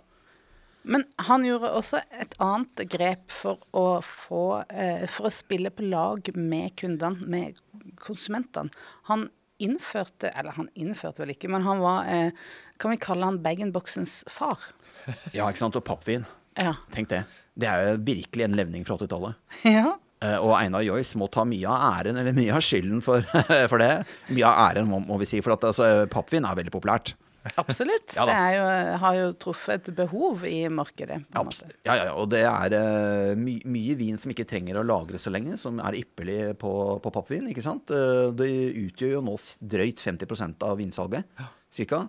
Men han gjorde også et annet grep for å få eh, For å spille på lag med kundene, med konsumentene. Han innførte Eller han innførte vel ikke, men han var eh, Kan vi kalle han bag-in-boxens far? Ja, ikke sant? Og pappvin. Ja. Tenk det. Det er jo virkelig en levning fra 80-tallet. ja. Eh, og Einar Joyce må ta mye av æren, eller mye av skylden for, for det. Mye av æren, må, må vi si. For at altså, pappvin er veldig populært. Absolutt. Ja det jo, har jo truffet et behov i markedet. på en. Ja, ja, ja, og det er eh, my mye vin som ikke trenger å lagre så lenge, som er ypperlig på, på pappvin. ikke sant? Eh, det utgjør jo nå drøyt 50% av vinsalget, cirka.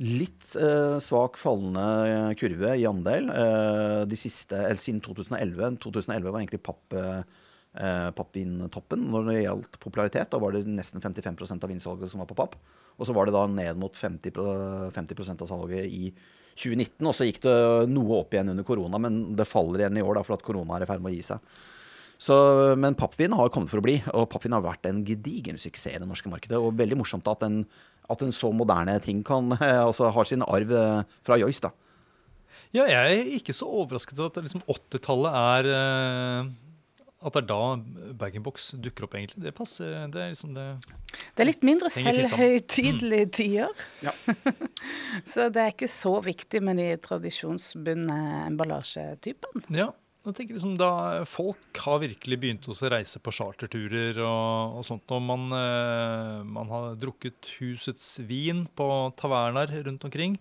Litt eh, svak fallende eh, kurve i andel eh, de siste, eller siden 2011. 2011 var egentlig papp, eh, pappvintoppen når det gjaldt popularitet. Da var det nesten 55% av vinsalget som var på papp. Og så var det da ned mot 50, pro- 50 av salget i 2019. Og så gikk det noe opp igjen under korona, men det faller igjen i år da, for at korona er i ferd med å gi seg. Så, men pappvin har kommet for å bli, og pappvin har vært en gedigen suksess i det norske markedet. Og veldig morsomt at en, at en så moderne ting kan, altså har sin arv eh, fra Joyce. da. Ja, jeg er ikke så overrasket over at liksom 80-tallet er eh, At det er da bag-in-box dukker opp, egentlig. Det passer. Det er liksom det Det er litt mindre selvhøytidelige mm. tider. Ja. så det er ikke så viktig med de tradisjonsbundne emballasjetypene. Ja. Jeg tenker liksom da Folk har virkelig begynt å reise på charterturer og, og sånt. Og man, eh, man har drukket husets vin på taverner rundt omkring.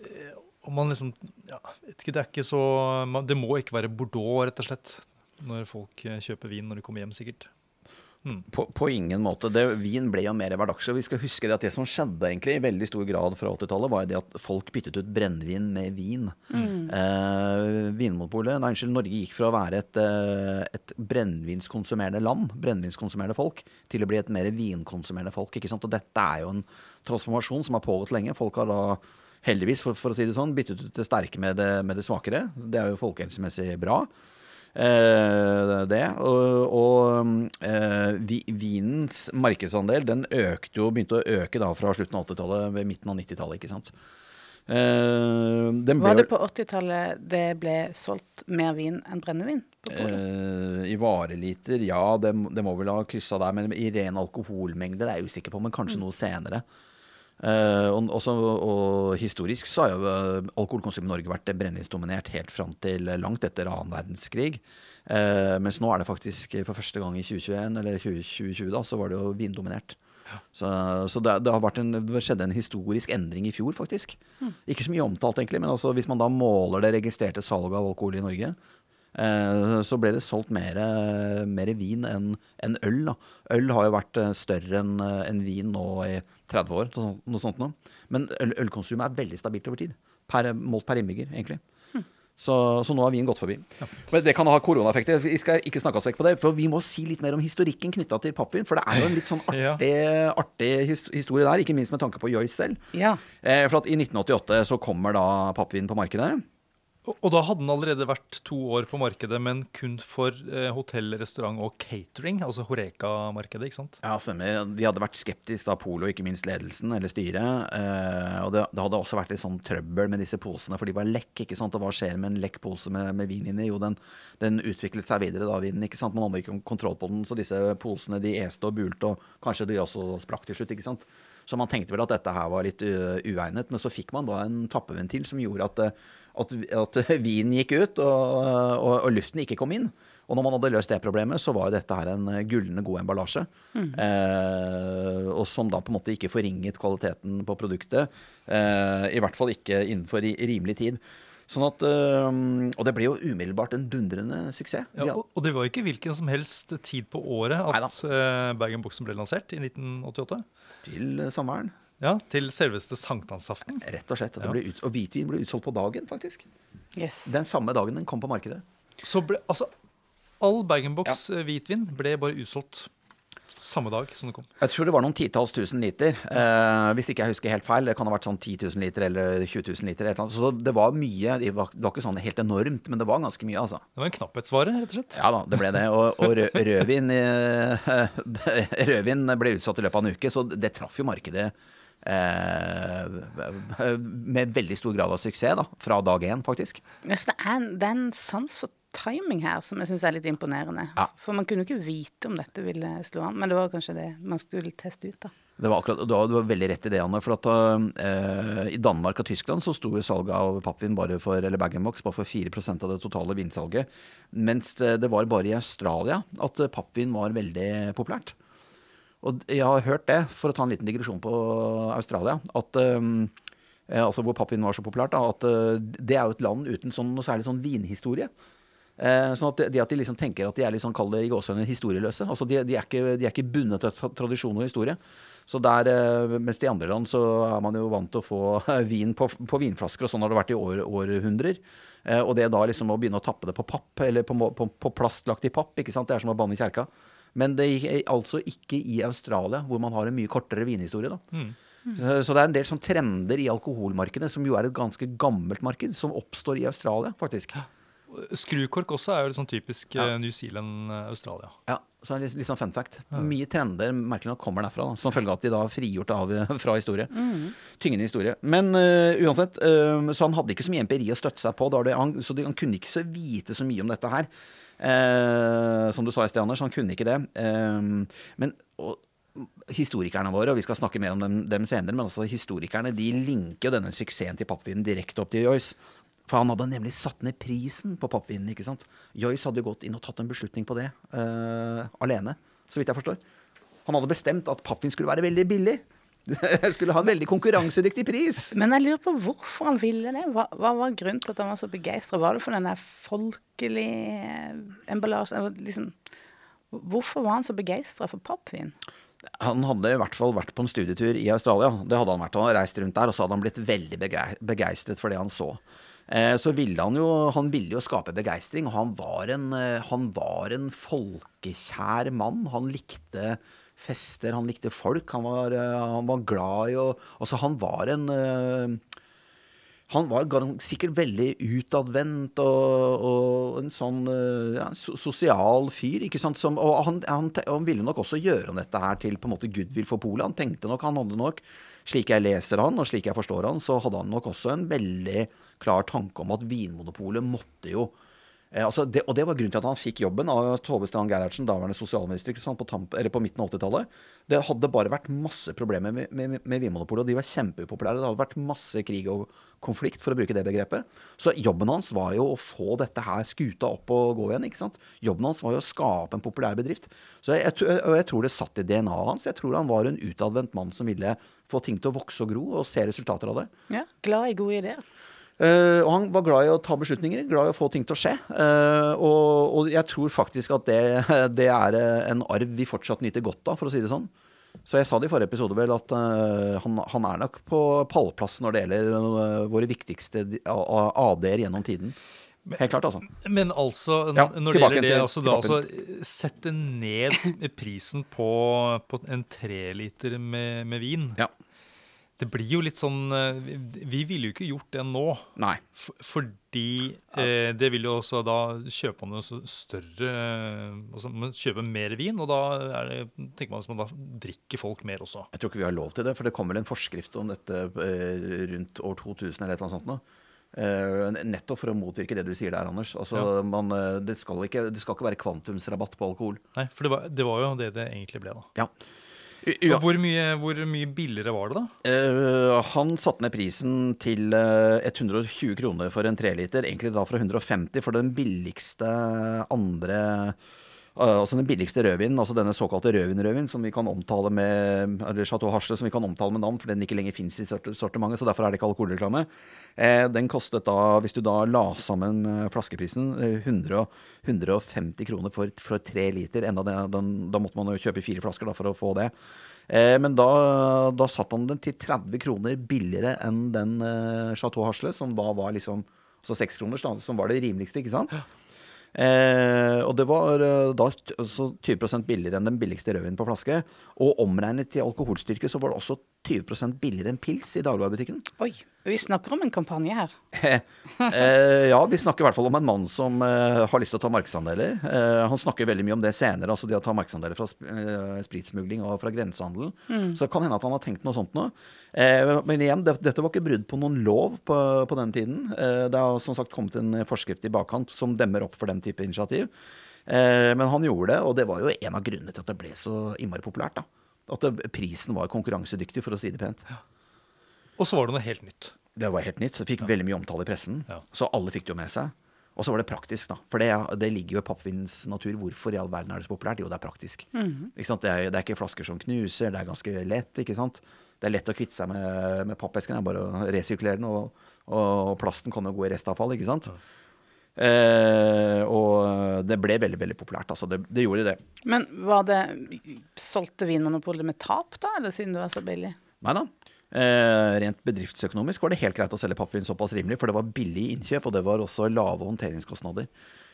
Eh, og man liksom ja, ikke, Det ikke så Det må ikke være Bordeaux, rett og slett, når folk eh, kjøper vin når de kommer hjem, sikkert. På, på ingen måte. Det, vin ble jo mer hverdagslig. Vi skal huske det at det som skjedde egentlig i veldig stor grad fra 80-tallet, var jo det at folk byttet ut brennevin med vin. Eh, Vinmonopolet, nei unnskyld, Norge gikk fra å være et, eh, et brennevinskonsumerende land, brennevinskonsumerende folk, til å bli et mer vinkonsumerende folk. ikke sant? Og dette er jo en transformasjon som har pågått lenge. Folk har da heldigvis, for, for å si det sånn, byttet ut det sterke med det, med det svakere. Det er jo folkehelsemessig bra. Eh, det. Og, og eh, vi, vinens markedsandel den økte jo, begynte å øke da fra slutten av 80-tallet ved midten av 90-tallet. ikke sant? Uh, den ble Var det på 80-tallet det ble solgt mer vin enn brennevin? på? Eh, I vareliter, ja, det, det må vel ha kryssa der. Men i ren alkoholmengde det er jeg usikker på, men kanskje noe senere. Eh, og, også, og historisk så har jo eh, alkoholkonsumet i Norge vært brennevinsdominert helt fram til langt etter annen verdenskrig. Uh, mens nå er det faktisk for første gang i 2021, eller 2020, da, så var det jo vindominert. Så, så det, det, har vært en, det skjedde en historisk endring i fjor, faktisk. Ikke så mye omtalt, egentlig, men altså, hvis man da måler det registrerte salget av alkohol i Norge, så ble det solgt mer, eh, mer vin enn en øl. Da. Øl har jo vært eh, større enn en vin nå i 30 år, noe sånt noe. Men øl, ølkonsumet er veldig stabilt over tid. Per, målt per innbygger, egentlig. Så, så nå har vin gått forbi. Men det kan ha koronaeffekter. Vi skal ikke snakke oss vekk på det. For vi må si litt mer om historikken knytta til pappvin. For det er jo en litt sånn Ja. artig, artig historie der, ikke minst med tanke på Joyce selv. Ja. Eh, for at i 1988 så kommer da pappvin på markedet. Og, da hadde den allerede vært to år på markedet, men kun for eh, hotell, restaurant og catering. Altså Horeka-markedet, ikke sant? Ja, stemmer. De hadde vært skeptiske, da, Polo, ikke minst ledelsen eller styret. Eh, og det, det hadde også vært litt sånn trøbbel med disse posene, for de var lekk. ikke sant? Og hva skjer med en lekk pose med, med vin inni? Jo, den, den utviklet seg videre, da, vinen. ikke sant? Man hadde ikke kontroll på den, så disse posene de este og bulte, og kanskje de også sprakk til slutt. ikke sant? Så man tenkte vel at dette her var litt uh, uegnet, men så fikk man da en tappeventil som gjorde at, uh, at, at vinen gikk ut, og, og, og luften ikke kom inn. Og når man hadde løst det problemet, så var jo dette her en uh, gullende god emballasje. Eh, og som da på en måte ikke forringet kvaliteten på produktet. Eh, I hvert fall ikke innenfor rimelig tid. Sånn at, eh, og det ble jo umiddelbart en dundrende suksess. Ja, og, det var jo ikke hvilken som helst tid på året at uh, Bag-in-Boxen ble lansert, i 1988. til sommeren, Ja, Til selveste sankthansaften. rett og slett. Og, det Ja. ble ut, og hvitvin ble utsolgt på dagen, faktisk. Yes. Den samme dagen den kom på markedet. Så ble, altså, all Bag-in-Box eh, hvitvin ble bare utsolgt samme dag som det kom. Jeg tror det var noen titalls tusen liter. Eh, hvis ikke jeg husker helt feil. Det kan ha vært sånn 10 000 liter eller 20 000 liter. eller. Så det var mye. Det var, det var ikke sånn helt enormt, men det var ganske mye, altså. Det var en knapphetsvare, rett og slett. Ja da, det ble det. Og, og rød, rødvin, eh, rødvin ble utsatt i løpet av en uke, så det traff jo markedet med veldig stor grad av suksess da, fra dag én, faktisk. Yes, det, er en, det er en sans for timing her som jeg syns er litt imponerende. Ja. For man kunne jo ikke vite om dette ville slå an, men det var kanskje det man skulle teste ut, da. Det var akkurat, du har veldig rett i det, Anne. For at eh, I Danmark og Tyskland så sto salget av pappvin bare for, eller bag-in-box bare for 4 av det totale vinsalget. Mens det, det var bare i Australia at eh, pappvin var veldig populært. Og jeg har hørt det, for å ta en liten digresjon på Australia, at um, altså hvor pappvin var så populært, da, at eh, det er jo et land uten sånn, noe særlig sånn vinhistorie. Eh, sånn at de, at de liksom tenker at de er litt sånn, kall det i gåsehudene, historieløse. Altså de, de, er ikke, de er ikke bundet til tradisjon og historie. Så der, eh, mens i andre land så er man jo vant til å få vin på, på vinflasker, og sånn har det vært i år, århundrer. Eh, og det da liksom å begynne å tappe det på papp, eller på, på, på plastlagt i papp, ikke sant? det er som å banne i kjerka. Men det er altså ikke i Australia, hvor man har en mye kortere vinhistorie. da. Så, så det er en del sånn trender i alkoholmarkedet, som jo er et ganske gammelt marked, som oppstår i Australia, faktisk. Skrukork også er jo sånn typisk Ja. eh, New Zealand-Australia. Ja, så er det litt, litt sånn fun fact. Mye trender merkelig nok kommer derfra, da, som følge av at de da er frigjort av, fra historie. Tyngende historie. Men uh, uansett, uh, så han hadde ikke så mye empiri å støtte seg på. Da det, han, så de, han kunne ikke så vite så mye om dette her. Eh, som du sa i sted, Anders, han kunne ikke det. Eh, men og, historikerne våre, og vi skal snakke mer om dem, dem senere, men altså historikerne de linker jo denne suksessen til pappvinen direkte opp til Joyce. For han hadde nemlig satt ned prisen på pappvinen. ikke sant? Joyce hadde jo gått inn og tatt en beslutning på det eh, alene, så vidt jeg forstår. Han hadde bestemt at pappvin skulle være veldig billig. skulle ha en veldig konkurransedyktig pris. Men jeg lurer på hvorfor han ville det. Hva, hva var grunnen til at han var så begeistra? Var det for den der folkelige emballasjen? Liksom, hvorfor var han så begeistra for pappvin? Han hadde i hvert fall vært på en studietur i Australia. Det hadde han vært. Han reist rundt der, og så hadde han blitt veldig begeistret for det han så. Eh, så ville han jo Han ville jo skape begeistring, og han var en, eh, han var en folkekjær mann. Han likte fester, han likte folk. Han var, eh, han var glad i å Altså, han var en uh, han var sikkert veldig utadvendt og, og, en sånn uh, ja, sosial fyr. ikke sant? Som, og han, han, han, ville nok også gjøre dette her til på en måte goodwill for Polet. Han tenkte nok, han hadde nok, slik jeg leser han, og slik jeg forstår han, så hadde han nok også en veldig klar tanke om at Vinmonopolet måtte jo Eh, altså det, og det var grunnen til at han fikk jobben av Tove Strand Gerhardsen, daværende sosialminister på, tamp, på, midten av 80-tallet. Det hadde bare vært masse problemer med, med, med Vinmonopolet, og de var kjempeupopulære. Det hadde vært masse krig og konflikt, for å bruke det begrepet. Så jobben hans var jo å få dette her skuta opp og gå igjen. ikke sant? Jobben hans var jo å skape en populær bedrift. Så jeg, jeg, jeg tror det satt i DNA-et hans. Jeg tror han var en utadvendt mann som ville få ting til å vokse og gro, og se resultater av det. Ja, Glad i gode ideer. Uh, og han var glad i å ta beslutninger, glad i å få ting til å skje. Uh, og, og, jeg tror faktisk at det, det, er en arv vi fortsatt nyter godt av, for å si det sånn. Så jeg sa det i forrige episode vel at han, han, er nok på pallplass når det gjelder våre viktigste AD-er gjennom tiden. Helt klart, altså. Men altså, ja, når det gjelder det, altså, da, altså, sette ned prisen på, på en treliter med, med vin ja. Det blir jo litt sånn eh, Vi ville jo ikke gjort det nå. Nei. fordi eh, det vil jo også da kjøpe man jo større altså Man kjøper mer vin, og da det, tenker man at man da drikker folk mer også. Jeg tror ikke vi har lov til det, for det kommer vel en forskrift om dette eh, rundt år 2000 eller et eller annet sånt nå. Nettopp for å motvirke det du sier der, Anders. Altså, ja. man, det, skal ikke, det, skal ikke, være kvantumsrabatt på alkohol. Nei, for det var, det var jo det det egentlig ble, da. Ja. Ja. Hvor, mye, hvor, mye, billigere var det, da? Uh, han satte ned prisen til uh, eh, 120 kroner for en treliter. Egentlig da fra 150 for den billigste andre Altså den billigste rødvinen, altså denne såkalte rødvinrødvinen, som vi kan omtale med eller Chateau Hasle, som vi kan omtale med navn, for den ikke lenger fins i sortimentet. Så derfor er det ikke alkoholreklame. den kostet da, hvis du da la sammen flaskeprisen, 100, 150 kroner for, for tre liter. Enda det, den, da måtte man jo kjøpe fire flasker da, for å få det. Eh, men da, da satte han den til 30 kroner billigere enn den eh, Chateau Hasle, som da var liksom så seks kroner, som var det rimeligste, ikke sant? Ja. Eh, og det var eh, da altså 20% billigere enn den billigste rødvinen på flaske. Og omregnet til alkoholstyrke så var det også 20 billigere enn pils i dagligvarebutikken. Oi, vi snakker om en kampanje her. eh, ja, vi snakker i hvert fall om en mann som eh, har lyst til å ta markedsandeler. Eh, han snakker veldig mye om det senere, altså det å ta markedsandeler fra eh, spritsmugling og fra grensehandel. Mm. Så det kan hende at han har tenkt noe sånt nå. Eh, men igjen, det, dette var ikke brudd på noen lov på, på den tiden. Eh, det har som sagt kommet en forskrift i bakkant som demmer opp for den type initiativ. Eh, men han gjorde det, og det var jo en av grunnene til at det ble så innmari populært. da. At prisen var konkurransedyktig, for å si det pent. Ja. Og så var det noe helt nytt. Det var helt nytt. Så fikk ja. veldig mye omtale i pressen. Ja. Så alle fikk det jo med seg. Og så var det praktisk, da. For det, det ligger jo i pappvinens natur. Hvorfor i all verden er det så populært? Jo, det er praktisk. Mm -hmm. det, er, det, er, ikke flasker som knuser, det er ganske lett. ikke sant? det er lett å kvitte seg med, med pappesken. Det er bare å resirkulere den, og, og, plasten kan jo gå i restavfall, ikke sant. Ja. Eh, og det ble veldig veldig populært. altså Det, det gjorde det. Men var det solgte Vinmonopolet med tap, da, eller siden det var så billig? Nei da. Eh, rent bedriftsøkonomisk var det helt greit å selge pappvin såpass rimelig, for det var billig innkjøp, og det var også lave håndteringskostnader.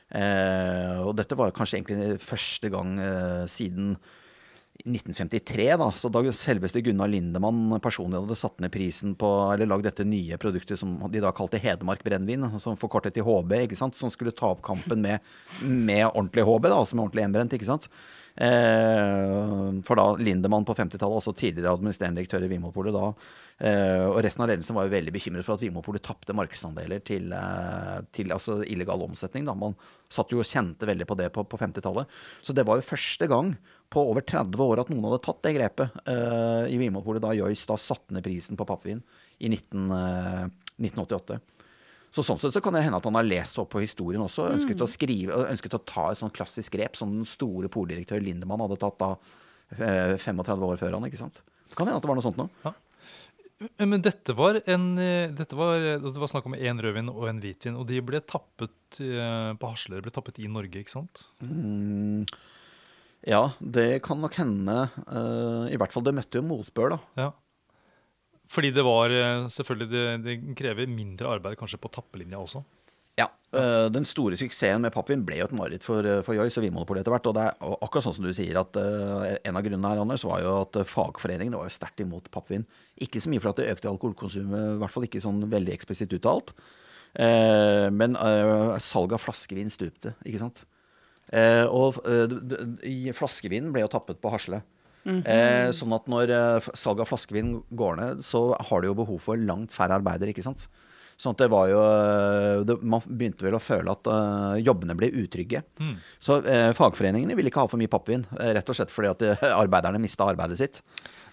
Eh, og dette var kanskje egentlig første gang eh, siden 1953, da, så da selveste Gunnar Lindemann personlig hadde satt ned prisen på Eller lagd dette nye produktet som de da kalte Hedmark brennevin, som forkortet til HB, ikke sant, som skulle ta opp kampen med, med ordentlig HB, da, altså med ordentlig hjemmebrent, ikke sant. Eh, for da Lindemann på 50-tallet, også tidligere administrerende direktør i Vinmonopolet, da og resten av ledelsen var jo veldig bekymret for at Vinmonopolet tapte markedsandeler til, uh, til altså illegal omsetning. Da. Man satt jo og kjente veldig på det på, på 50-tallet. Så det var jo første gang på over 30 år at noen hadde tatt det grepet uh, i Vinmonopolet da Joyce da satte ned prisen på pappvin i 19, 1988. Så sånn sett så kan det hende at han har lest opp på historien også. Ønsket å skrive, ønsket å ta et sånn klassisk grep som den store poldirektør Lindemann hadde tatt da uh, 35 år før han. ikke sant? Det kan hende at det var noe sånt noe. Men dette var en eh, dette var, Det var snakk om én rødvin og en hvitvin, og de ble tappet eh, på Hasle. Ble tappet i Norge, ikke sant? Mm, ja, det kan nok hende. eh, I hvert fall det møtte jo motbør, da. Ja. Fordi det var eh, selvfølgelig Det, det krever mindre arbeid kanskje på tappelinja også. Ja, Uh, Den store suksessen med pappvin ble jo et mareritt for, eh, for Joyce og Vinmonopolet etter hvert. Og det er akkurat sånn som du sier, at uh, en av grunnene her, Anders, var jo at fagforeningen fagforeningene var jo sterkt imot pappvin. Ikke så mye for at det økte alkoholkonsumet, i hvert fall ikke sånn veldig eksplisitt uttalt. Uh, men uh, salget av flaskevin stupte, ikke sant. Og flaskevinen ble jo tappet på Hasle. eh, sånn at når salget av flaskevin går ned, så har du jo behov for langt færre arbeidere, ikke sant. Sånn at det var jo eh, det, Man begynte vel å føle at uh, jobbene ble utrygge. Mm. Så uh, fagforeningene ville ikke ha for mye pappvin, rett og slett fordi at de, arbeiderne mista arbeidet sitt.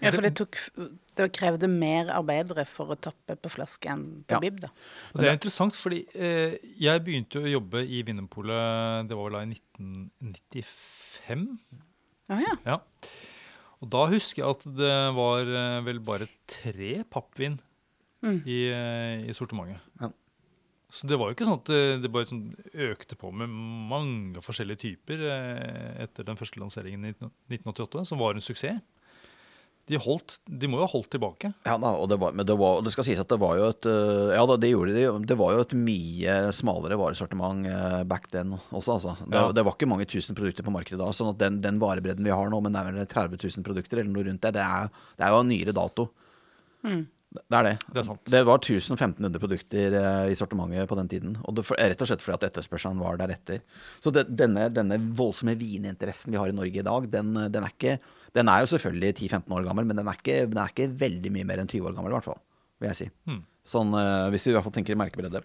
Ja, for det, tok, det krevde mer arbeidere for å tappe på flaske enn på Ja. bib, da. Og det er interessant, fordi uh, jeg begynte å jobbe i Vinmonopolet det var vel da i 1995. Å ja. Ja. Og da husker jeg at det var vel bare tre pappvin Mm. i, eh, i sortimentet. Ja. Så det var jo ikke sånn at det, det bare sånn økte på med mange forskjellige typer eh, etter den første lanseringen i 1988, som var en suksess. De, holdt, de må jo ha holdt tilbake. Ja da, og det, var, men det, var, det skal sies at det var jo et Ja da, det gjorde de. Det var jo et mye smalere varesortiment back then også, altså. Det, Ja. det var ikke mange tusen produkter på markedet da. sånn at den, den varebredden vi har nå, med nærmere 30 000 produkter eller noe rundt der, det er, det er jo av nyere dato. Det er det. Det er sant. Det var 1500 produkter eh, i sortimentet på den tiden. Og det, rett og slett fordi at etterspørselen var deretter. Så det, denne, denne voldsomme vininteressen vi har i Norge i dag, den, den er ikke Den er jo selvfølgelig 10-15 år gammel, men den er, ikke, den er ikke veldig mye mer enn 20 år gammel, i hvert fall. Vil jeg si. Mm. Sånn, eh, hvis vi i hvert fall tenker i merkebredde.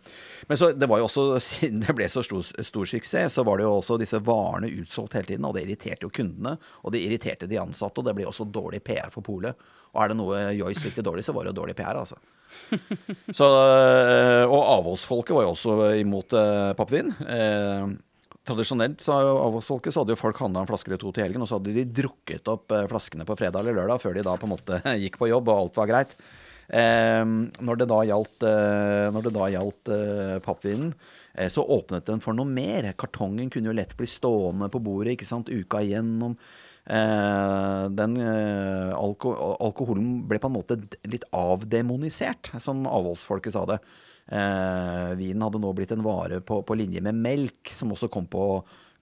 Men så, det var jo også, siden det ble så stor, stor suksess, så var det jo også disse varene utsolgt hele tiden. Og det irriterte jo kundene, og det irriterte de ansatte, og det ble også dårlig PR for polet. Og er det noe Joyce likte dårlig, så var det jo dårlig PR, altså. Så, øh, og avholdsfolket var jo også imot eh, pappvin. Eh, tradisjonelt så avholdsfolket så hadde jo folk handla en flaske eller to til helgen, og så hadde de drukket opp eh, flaskene på fredag eller lørdag før de da på en måte gikk på jobb, og alt var greit. Eh, når det da gjaldt, eh, det da gjaldt eh, pappvinen, eh, så åpnet den for noe mer. Kartongen kunne jo lett bli stående på bordet ikke sant, uka igjennom. Eh, den eh, alko alkoholen ble på en måte litt avdemonisert, som avholdsfolket sa det. Eh, vinen hadde nå blitt en vare på, på linje med melk, som også kom på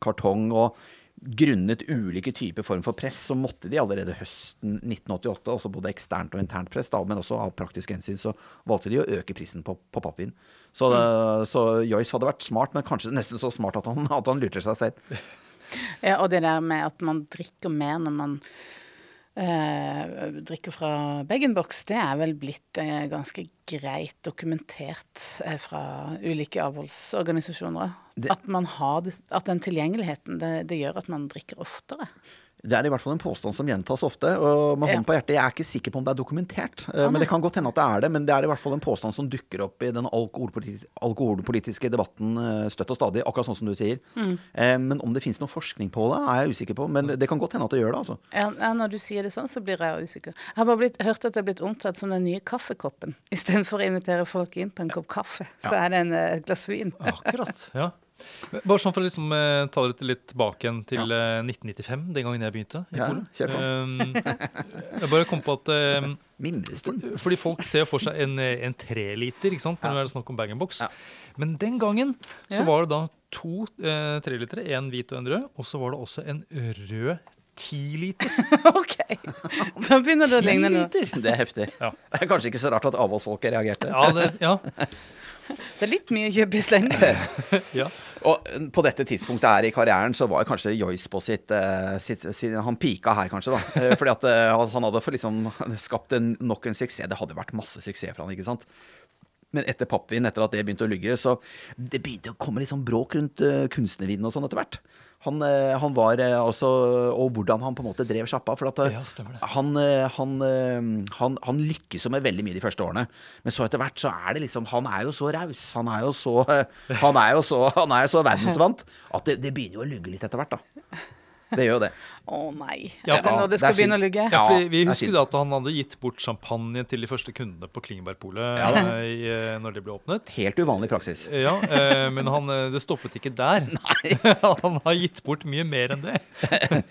kartong. og Grunnet ulike typer form for press, så måtte de allerede høsten 1988, altså både eksternt og internt press, da, men også av praktiske hensyn, så valgte de å øke prisen på, på pappvin. Så, så Joyce hadde vært smart, men kanskje nesten så smart at han, at han lurte seg selv. Ja, og det der med at man drikker mer når man eh, drikker fra bag-in-box, det er vel blitt eh, ganske greit dokumentert eh, fra ulike avholdsorganisasjoner. Det- At, man har at den tilgjengeligheten, det, det gjør at man drikker oftere. Det er i hvert fall en påstand som gjentas ofte. Og med Ja. hånd på hjertet, jeg er ikke sikker på om det er dokumentert. Ah, men det kan godt hende at det er det. Men det er i hvert fall en påstand som dukker opp i den alkoholpoliti alkoholpolitiske debatten eh, støtt og stadig, akkurat sånn som du sier. Mm. Eh, men om det finnes noe forskning på det, er jeg usikker på. Men det kan godt hende at det gjør det, altså. Ja, når du sier det sånn, så blir jeg usikker. Jeg har bare blitt, hørt at det er blitt omtalt som den nye kaffekoppen. Istedenfor å invitere folk inn på en kopp kaffe, så er det en et glass vin. Akkurat. ja. Bare sånn for å liksom, eh, ta dere litt tilbake igjen til eh, 1995, den gangen jeg begynte. i Ja, Polen. kjør på. Um, jeg bare kom på at eh. Fordi folk ser for seg en, eh, en treliter ikke sant? når det er snakk om bag-in-box. Ja. Men den gangen så Ja. var det da to eh, trelitere, én hvit og en rød. Og så var det også en rød tiliter. OK. Da begynner det å ligne noe. Det er heftig. Ja. Det er kanskje ikke så rart at avholdsfolket reagerte. Ja, det, ja, Det er litt mye å kjøpe i slengene. ja. Og eh, på dette tidspunktet her i karrieren så var kanskje Joyce på sitt, eh, sitt, sitt Han pika her, kanskje, da. Eh, Fordi at han hadde for liksom skapt en, nok en suksess. Det hadde vært masse suksess for han, ikke sant. Men etter pappvin, etter at det begynte å lygge, så det begynte å komme litt sånn bråk rundt uh, kunstnervinen og sånn etter hvert. Han, eh, han var eh, altså Og hvordan han på en måte drev sjappa. For at eh, Ja, han, han, han, han lykkes jo med veldig mye de første årene. Men så etter hvert så er det liksom Han er jo så raus. Han er jo så Han er jo så, han er jo så verdensvant at det, det begynner jo å lugge litt etter hvert, da. Det gjør jo det. Å nei. Ja, er det når det skal begynne å ligge? Ja, Ja, vi er husker da at han hadde gitt bort champagne til de første kundene på Klingebergpolet ja, i, eh, når det ble åpnet. Helt uvanlig praksis. Ja, eh, men han, eh, det stoppet ikke der. han har gitt bort mye mer enn det.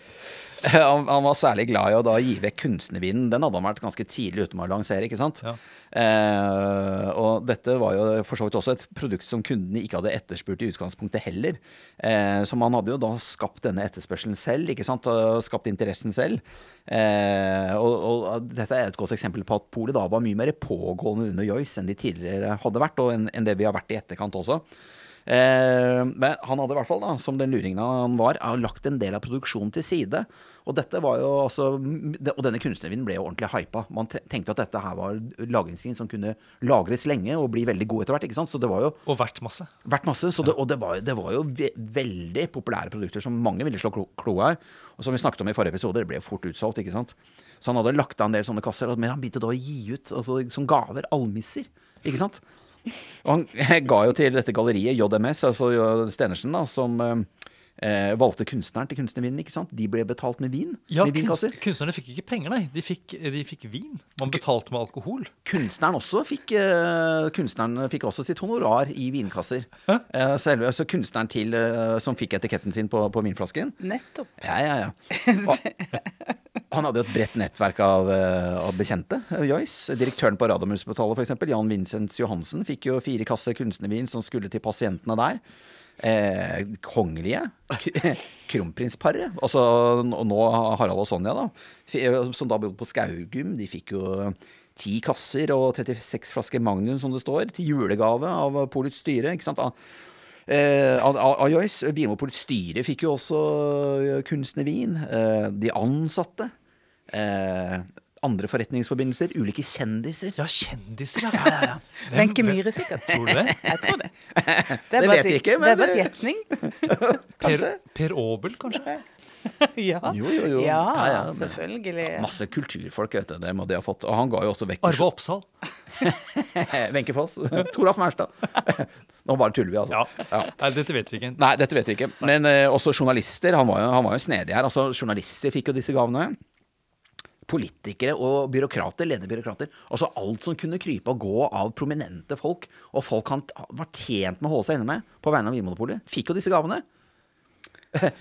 Han, han var særlig glad i å da gi vekk kunstnervinen. Den hadde han vært ganske tidlig ute med å lansere, ikke sant? Ja. Eh, og dette var jo for så vidt også et produkt som kundene ikke hadde etterspurt i utgangspunktet heller. Eh, så man hadde jo da skapt denne etterspørselen selv, ikke sant? Og skapt interessen selv. Eh, og, og dette er et godt eksempel på at polet da var mye mer pågående under Joyce enn de tidligere hadde vært, og enn enn det vi har vært i etterkant også. Eh, men han hadde i hvert fall, da, som den luringen han var, lagt en del av produksjonen til side. Og dette var jo altså Og denne kunstnervinen ble jo ordentlig hypa. Man tenkte at dette her var lagringsvin som kunne lagres lenge og bli veldig god etter hvert. ikke sant? Så det var jo Og verdt masse. verdt masse. Så det, og det var, det var jo veldig populære produkter som mange ville slå klo- kloa i. Og som vi snakket om i forrige episode, det ble jo fort utsolgt. ikke sant? Så han hadde lagt av en del sånne kasser, men han begynte da å gi ut altså, som gaver almisser. ikke sant? Og han ga jo til dette galleriet, JMS, altså Stenersen, da, som eh, valgte kunstneren til kunstnervinen. ikke sant? De ble betalt med vin. Ja, med vinkasser. kunst, Kunstnerne fikk ikke penger, nei. De fikk, de fikk vin. Man betalte med alkohol. Kunstneren også fikk, eh, kunstneren fikk også sitt honorar i vinkasser. Eh, selve, altså kunstneren til, eh, som fikk etiketten sin på, på vinflasken. Nettopp. Ja, ja, ja. Og, han hadde jo et bredt nettverk av, eh, av bekjente. eh, Joyce. Direktøren på Radiumhospitalet, f.eks., Jan Vincents Johansen, fikk jo fire kasser kunstnervin som skulle til pasientene der. Eh, kongelige. Kronprinsparet. Altså, og nå Harald og Sonja, da. Som da bodde på Skaugum. De fikk jo ti kasser og 36 flasker Magnum, som det står, til julegave av Polets styre. ikke sant? Eh, av, Joyce. Vinmonopolets styre fikk jo også eh, kunstnervin. Eh, de ansatte. Eh, andre forretningsforbindelser. Ulike kjendiser. Ja, kjendiser, ja. ja, ja. Wenche Myhre, sikkert. Tror du det? Jeg tror det. Det det vet et- vi ikke, Det er bare et gjetning. Per, Kanskje. per Aabel, kanskje? Ja. Jo, jo, jo. Ja, Ja, ja, men- selvfølgelig. Masse kulturfolk, vet du. Det må de ha fått. Og han ga jo også vekk Arve Oppsal. Wenche Foss. Toralf Mærstad. Nå bare tuller vi, altså. Ja. Ja. Nei, dette vet vi ikke. Nei, dette vet vi ikke. Men uh, også journalister. Han var, jo, han var jo snedig her. Altså, journalister fikk jo disse gavene. Politikere og byråkrater, ledende byråkrater. Altså alt som kunne krype og gå av prominente folk, og folk han var tjent med å holde seg inne med på vegne av Vinmonopolet, fikk jo disse gavene.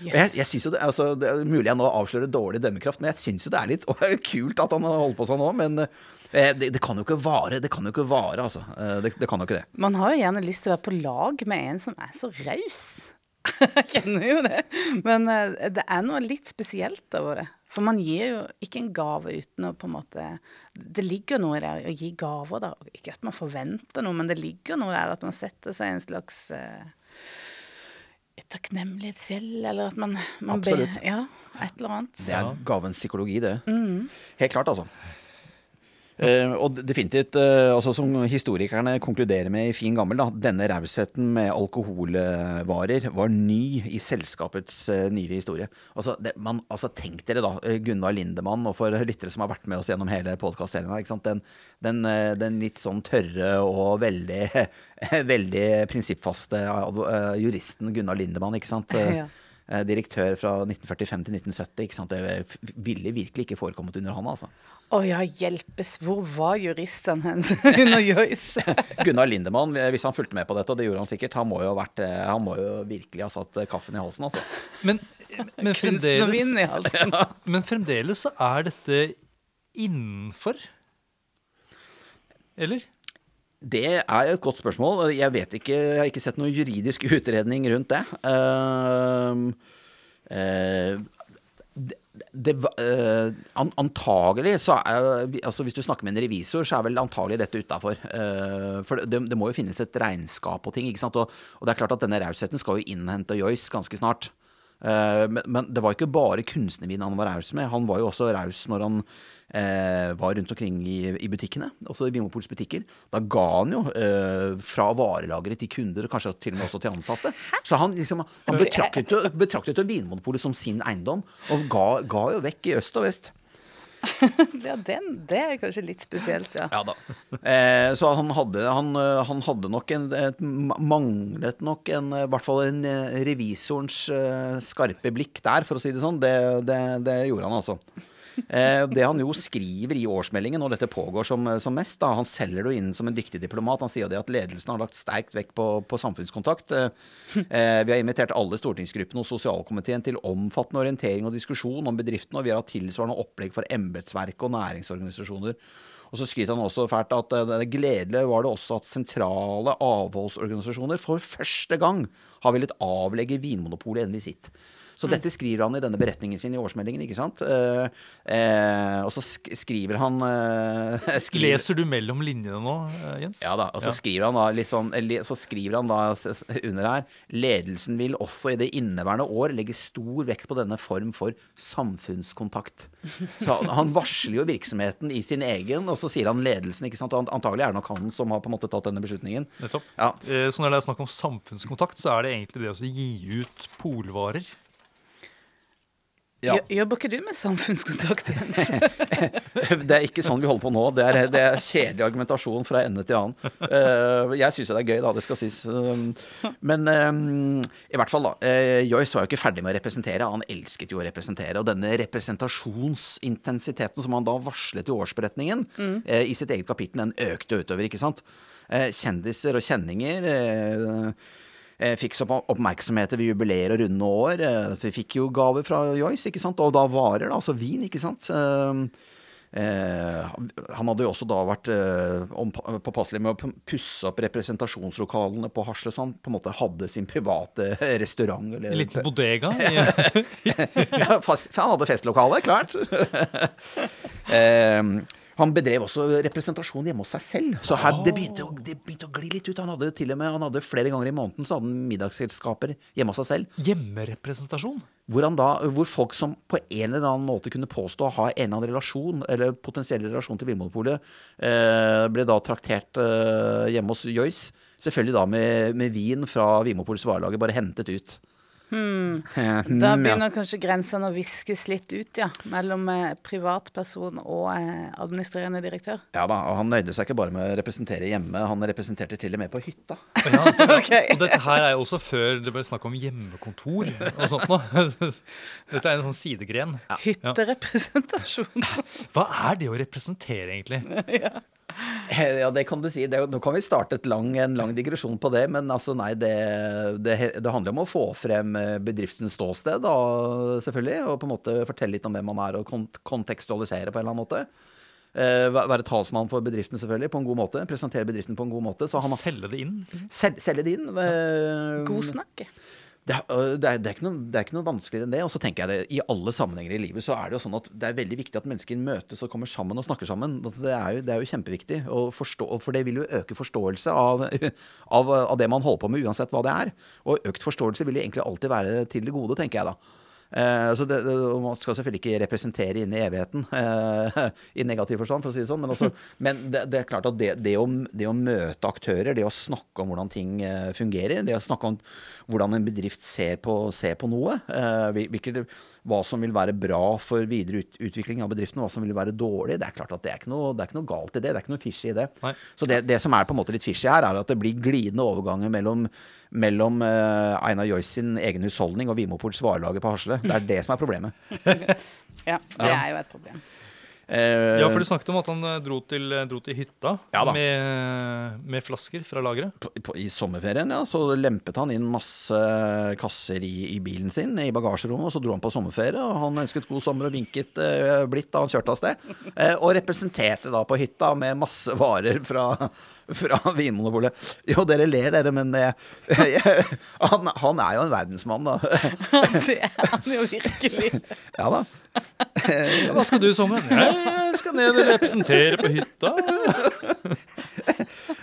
Yes. Jeg, jeg synes jo det, altså, det er mulig jeg nå avslører dårlig dømmekraft, men jeg syns jo det er litt og, kult at han holdt på sånn nå. Men eh, det, det kan jo ikke vare. Det kan jo ikke vare, altså. Eh, Det, det kan jo ikke det. Man har jo gjerne lyst til å være på lag med en som er så raus. Jeg kjenner jo det. Men eh, det er noe litt spesielt over det. For man gir jo ikke en gave uten å på en måte Det ligger noe der å gi gaver, da. Ikke at man forventer noe, men det ligger noe der at man setter seg i en slags uh, et takknemlighetsgjeld, eller at man, man ber- Absolutt. Ja, et eller annet. Det er gavens psykologi, det. Helt klart, altså. Eh, og definitivt, eh, altså som historikerne konkluderer med i fin gammel, da, denne rausheten med alkoholvarer var ny i selskapets eh, nyere historie. Altså, det, man, altså, tenk dere da, eh, Gunnar Lindemann, og for lyttere som har vært med oss gjennom hele podkastserien her. Den, den, eh, den litt sånn tørre og veldig, veldig prinsippfaste eh, juristen Gunnar Lindemann, ikke sant? Ja. Eh, Direktør fra 1945 til 1970. Ikke sant? Det ville virkelig ikke forekommet under han, altså. Å ja, hjelpes, hvor var juristene hennes under Joyce? Gunnar Lindemann, hvis han fulgte med på dette, og det gjorde han sikkert, han må jo, vært, eh, han må jo virkelig ha satt eh, kaffen i halsen, altså. Men, men, Kunstnervin i fremdeles, Ja. men fremdeles så er dette innenfor? Eller? Det er et godt spørsmål. Jeg vet ikke, jeg har ikke sett noen juridisk utredning rundt det. Uh, uh, det, det, eh, an, antagelig så er altså Hvis du snakker med en revisor, så er vel antagelig dette utafor. for det, det må jo finnes et regnskap og ting. ikke sant? Og, og det er klart at denne rausheten skal jo innhente Joyce ganske snart. Eh, men, men det var ikke bare kunstnervin han var raus med. Han var jo også raus når han eh, var rundt omkring i, i butikkene, også i Vinmopols butikker. Da ga han jo eh, fra varelageret til kunder, og kanskje til og med også til ansatte. Så han, liksom, han betraktet, betraktet Vinmonopolet som sin eiendom, og ga, ga jo vekk i øst og vest. Ja, den, det er kanskje litt spesielt, ja. Ja da. Eh, så han hadde, han, han hadde nok en et, Manglet nok en I hvert fall en eh, revisorens eh, skarpe blikk der, for å si det sånn. Det, det, det gjorde han altså. Eh, det han jo skriver i årsmeldingen når dette pågår som, som mest, da, han selger det jo inn som en dyktig diplomat. Han sier det at ledelsen har lagt sterkt vekt på, på samfunnskontakt. Eh, eh, vi har invitert alle stortingsgruppene og sosialkomiteen til omfattende orientering og diskusjon om bedriften, og vi har hatt tilsvarende opplegg for embetsverket og næringsorganisasjoner. Og så skryter han også fælt at eh, det gledelige var det også at sentrale avholdsorganisasjoner for første gang har villet avlegge Vinmonopolet en visitt. Så dette skriver han i denne beretningen sin i årsmeldingen, ikke sant? Eh, eh, og så sk skriver han eh, skriver, Leser du mellom linjene nå, eh, Jens? ja da, og så skriver han da litt sånn Så skriver han da under her Ledelsen vil også i det inneværende år legge stor vekt på denne form for samfunnskontakt. Så han, han varsler jo virksomheten i sin egen, og så sier han ledelsen, ikke sant. Og antagelig er det nok han som har på en måte tatt denne beslutningen. Nettopp. Ja. Eh, Så når det er snakk om samfunnskontakt, så er det egentlig det å gi ut polvarer. Ja. Jobber ikke du med samfunnskontakt, Jens? Det er ikke sånn vi holder på nå. Det er, det er kjedelig argumentasjon fra ende til annen. Eh, jeg syns det er gøy, da. Det skal sies. Um, men um, i hvert fall, da. eh, Joyce var jo ikke ferdig med å representere. Han elsket jo å representere. Og denne representasjonsintensiteten som han da varslet i årsberetningen mm. i sitt eget kapittel, den økte utover, ikke sant. Eh, kjendiser og kjenninger. Eh, Eh, fikk så opp- oppmerksomhet ved jubileer og runde år. Eh, så vi fikk jo gaver fra Joyce, ikke sant. Og da varer, da. Altså vin, ikke sant. Eh, eh, han hadde jo også da vært eh, påpasselig med å pusse opp representasjonslokalene på Hasle, så han på en måte hadde sin private restaurant. Eller, En liten bodega. Ja, fast, han hadde festlokale, klart. eh, han bedrev også representasjon hjemme hos seg selv. Så her, det, begynte å, det begynte å gli litt ut. Han hadde til og med han hadde flere ganger i måneden så hadde han middagsselskaper hjemme hos seg selv. hjemmerepresentasjon. Hvor, da, hvor folk som på en eller annen måte kunne påstå å ha en eller annen relasjon, eller potensiell relasjon til Vinmonopolet, eh, ble da traktert eh, hjemme hos Joyce. Selvfølgelig da med, med vin fra Vinmonopolets varelager, bare hentet ut. Hmm, Da begynner kanskje grensene å viskes litt ut, ja. Mellom eh, privatperson og eh, administrerende direktør. Ja da, og han nøyde seg ikke bare med å representere hjemme, han representerte til og med på hytta. Ja, det, Ok. Og dette her er jo også før det ble snakk om hjemmekontor og sånt noe. Dette er en sånn sidegren. Hytterepresentasjon. Hva er det å representere, egentlig? Ja, det kan du si. Det, nå kan vi starte et lang, en lang digresjon på det, men altså nei, det, det, det handler om å få frem eh, bedriftens ståsted, da, selvfølgelig, og på en måte fortelle litt om hvem man er, og kont kontekstualisere på en eller annen måte. Eh, være talsmann for bedriften, selvfølgelig, på en god måte. Presentere bedriften på en god måte. Så han Selge det inn? liksom? sel, selge det inn. eh, Godsnakke. Det, øh, det, er, det, er ikke noe, det er ikke noe vanskeligere enn det. Og så tenker jeg det, I alle sammenhenger i livet så er det jo sånn at det er veldig viktig at mennesker møtes og kommer sammen og snakker sammen. Det er jo, er jo kjempeviktig, forstå, for det vil jo øke forståelse av, av, av det man holder på med, uansett hva det er. Og økt forståelse vil jo egentlig alltid være til det gode, tenker jeg da. Eh, så det, det, man skal selvfølgelig ikke representere inn i evigheten, eh, i negativ forstand, for å si det sånn. Men, altså, men det, det er klart at det, det, å, det å møte aktører, det å snakke om hvordan ting eh, fungerer, det å snakke om hvordan en bedrift ser på, ser på noe, eh, hvilket, hva som vil være bra for videre ut, utvikling av bedriften, og hva som vil være dårlig, det er klart at det er ikke noe, det er ikke noe galt i det. Det er ikke noe fishy i det. Nei. Så det, det som er på en måte litt fishy her, er at det blir glidende overganger mellom, mellom uh, Einar Joyce sin egen husholdning og Vimopols varelager på Hasle. Det er det som er problemet. Ja, det er jo et problem. Eh, Ja, for du snakket om at han eh, dro til, dro til hytta Ja med, med flasker fra lageret. I sommerferien ja, så lempet han inn masse kasser i, i bilen sin i bagasjerommet, og så dro han på sommerferie. og Han ønsket god sommer og vinket eh, blidt da han kjørte av sted. Eh, og representerte da på hytta med masse varer fra, fra Vinmonopolet. Jo, dere ler, dere, men eh, han, han er jo en verdensmann, da. Det er han jo virkelig. ja da. Hva skal du i sommer? Jeg skal ned og representere på hytta.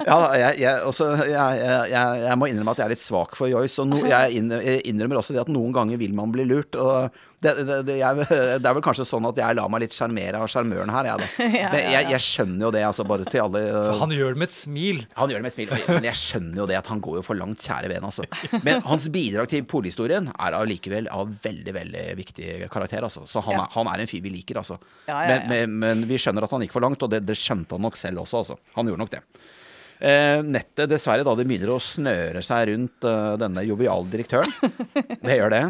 Ja, da, jeg, jeg, også, jeg, jeg, jeg, jeg må innrømme at jeg er litt svak for Joyce. Og no, jeg innrømmer også det at noen ganger vil man bli lurt. Og det, det, det, jeg, det er vel kanskje sånn at jeg lar meg litt sjarmere av sjarmøren her, jeg, da. Ja, jeg, jeg skjønner jo det, altså, bare til alle For han gjør det med et smil. Han gjør det med smil, men jeg skjønner jo det at han går jo for langt, kjære vene. Altså. Men hans bidrag til polhistorien er allikevel av veldig veldig viktig karakter. Altså. Så han, Ja. er, han er en fyr vi liker, altså. Men, men, men vi skjønner at han gikk for langt, og det, det skjønte han nok selv også. Altså. Han gjorde nok det. Eh, nettet, dessverre, da det begynner å snøre seg rundt uh, denne joviale direktøren. Det gjør det.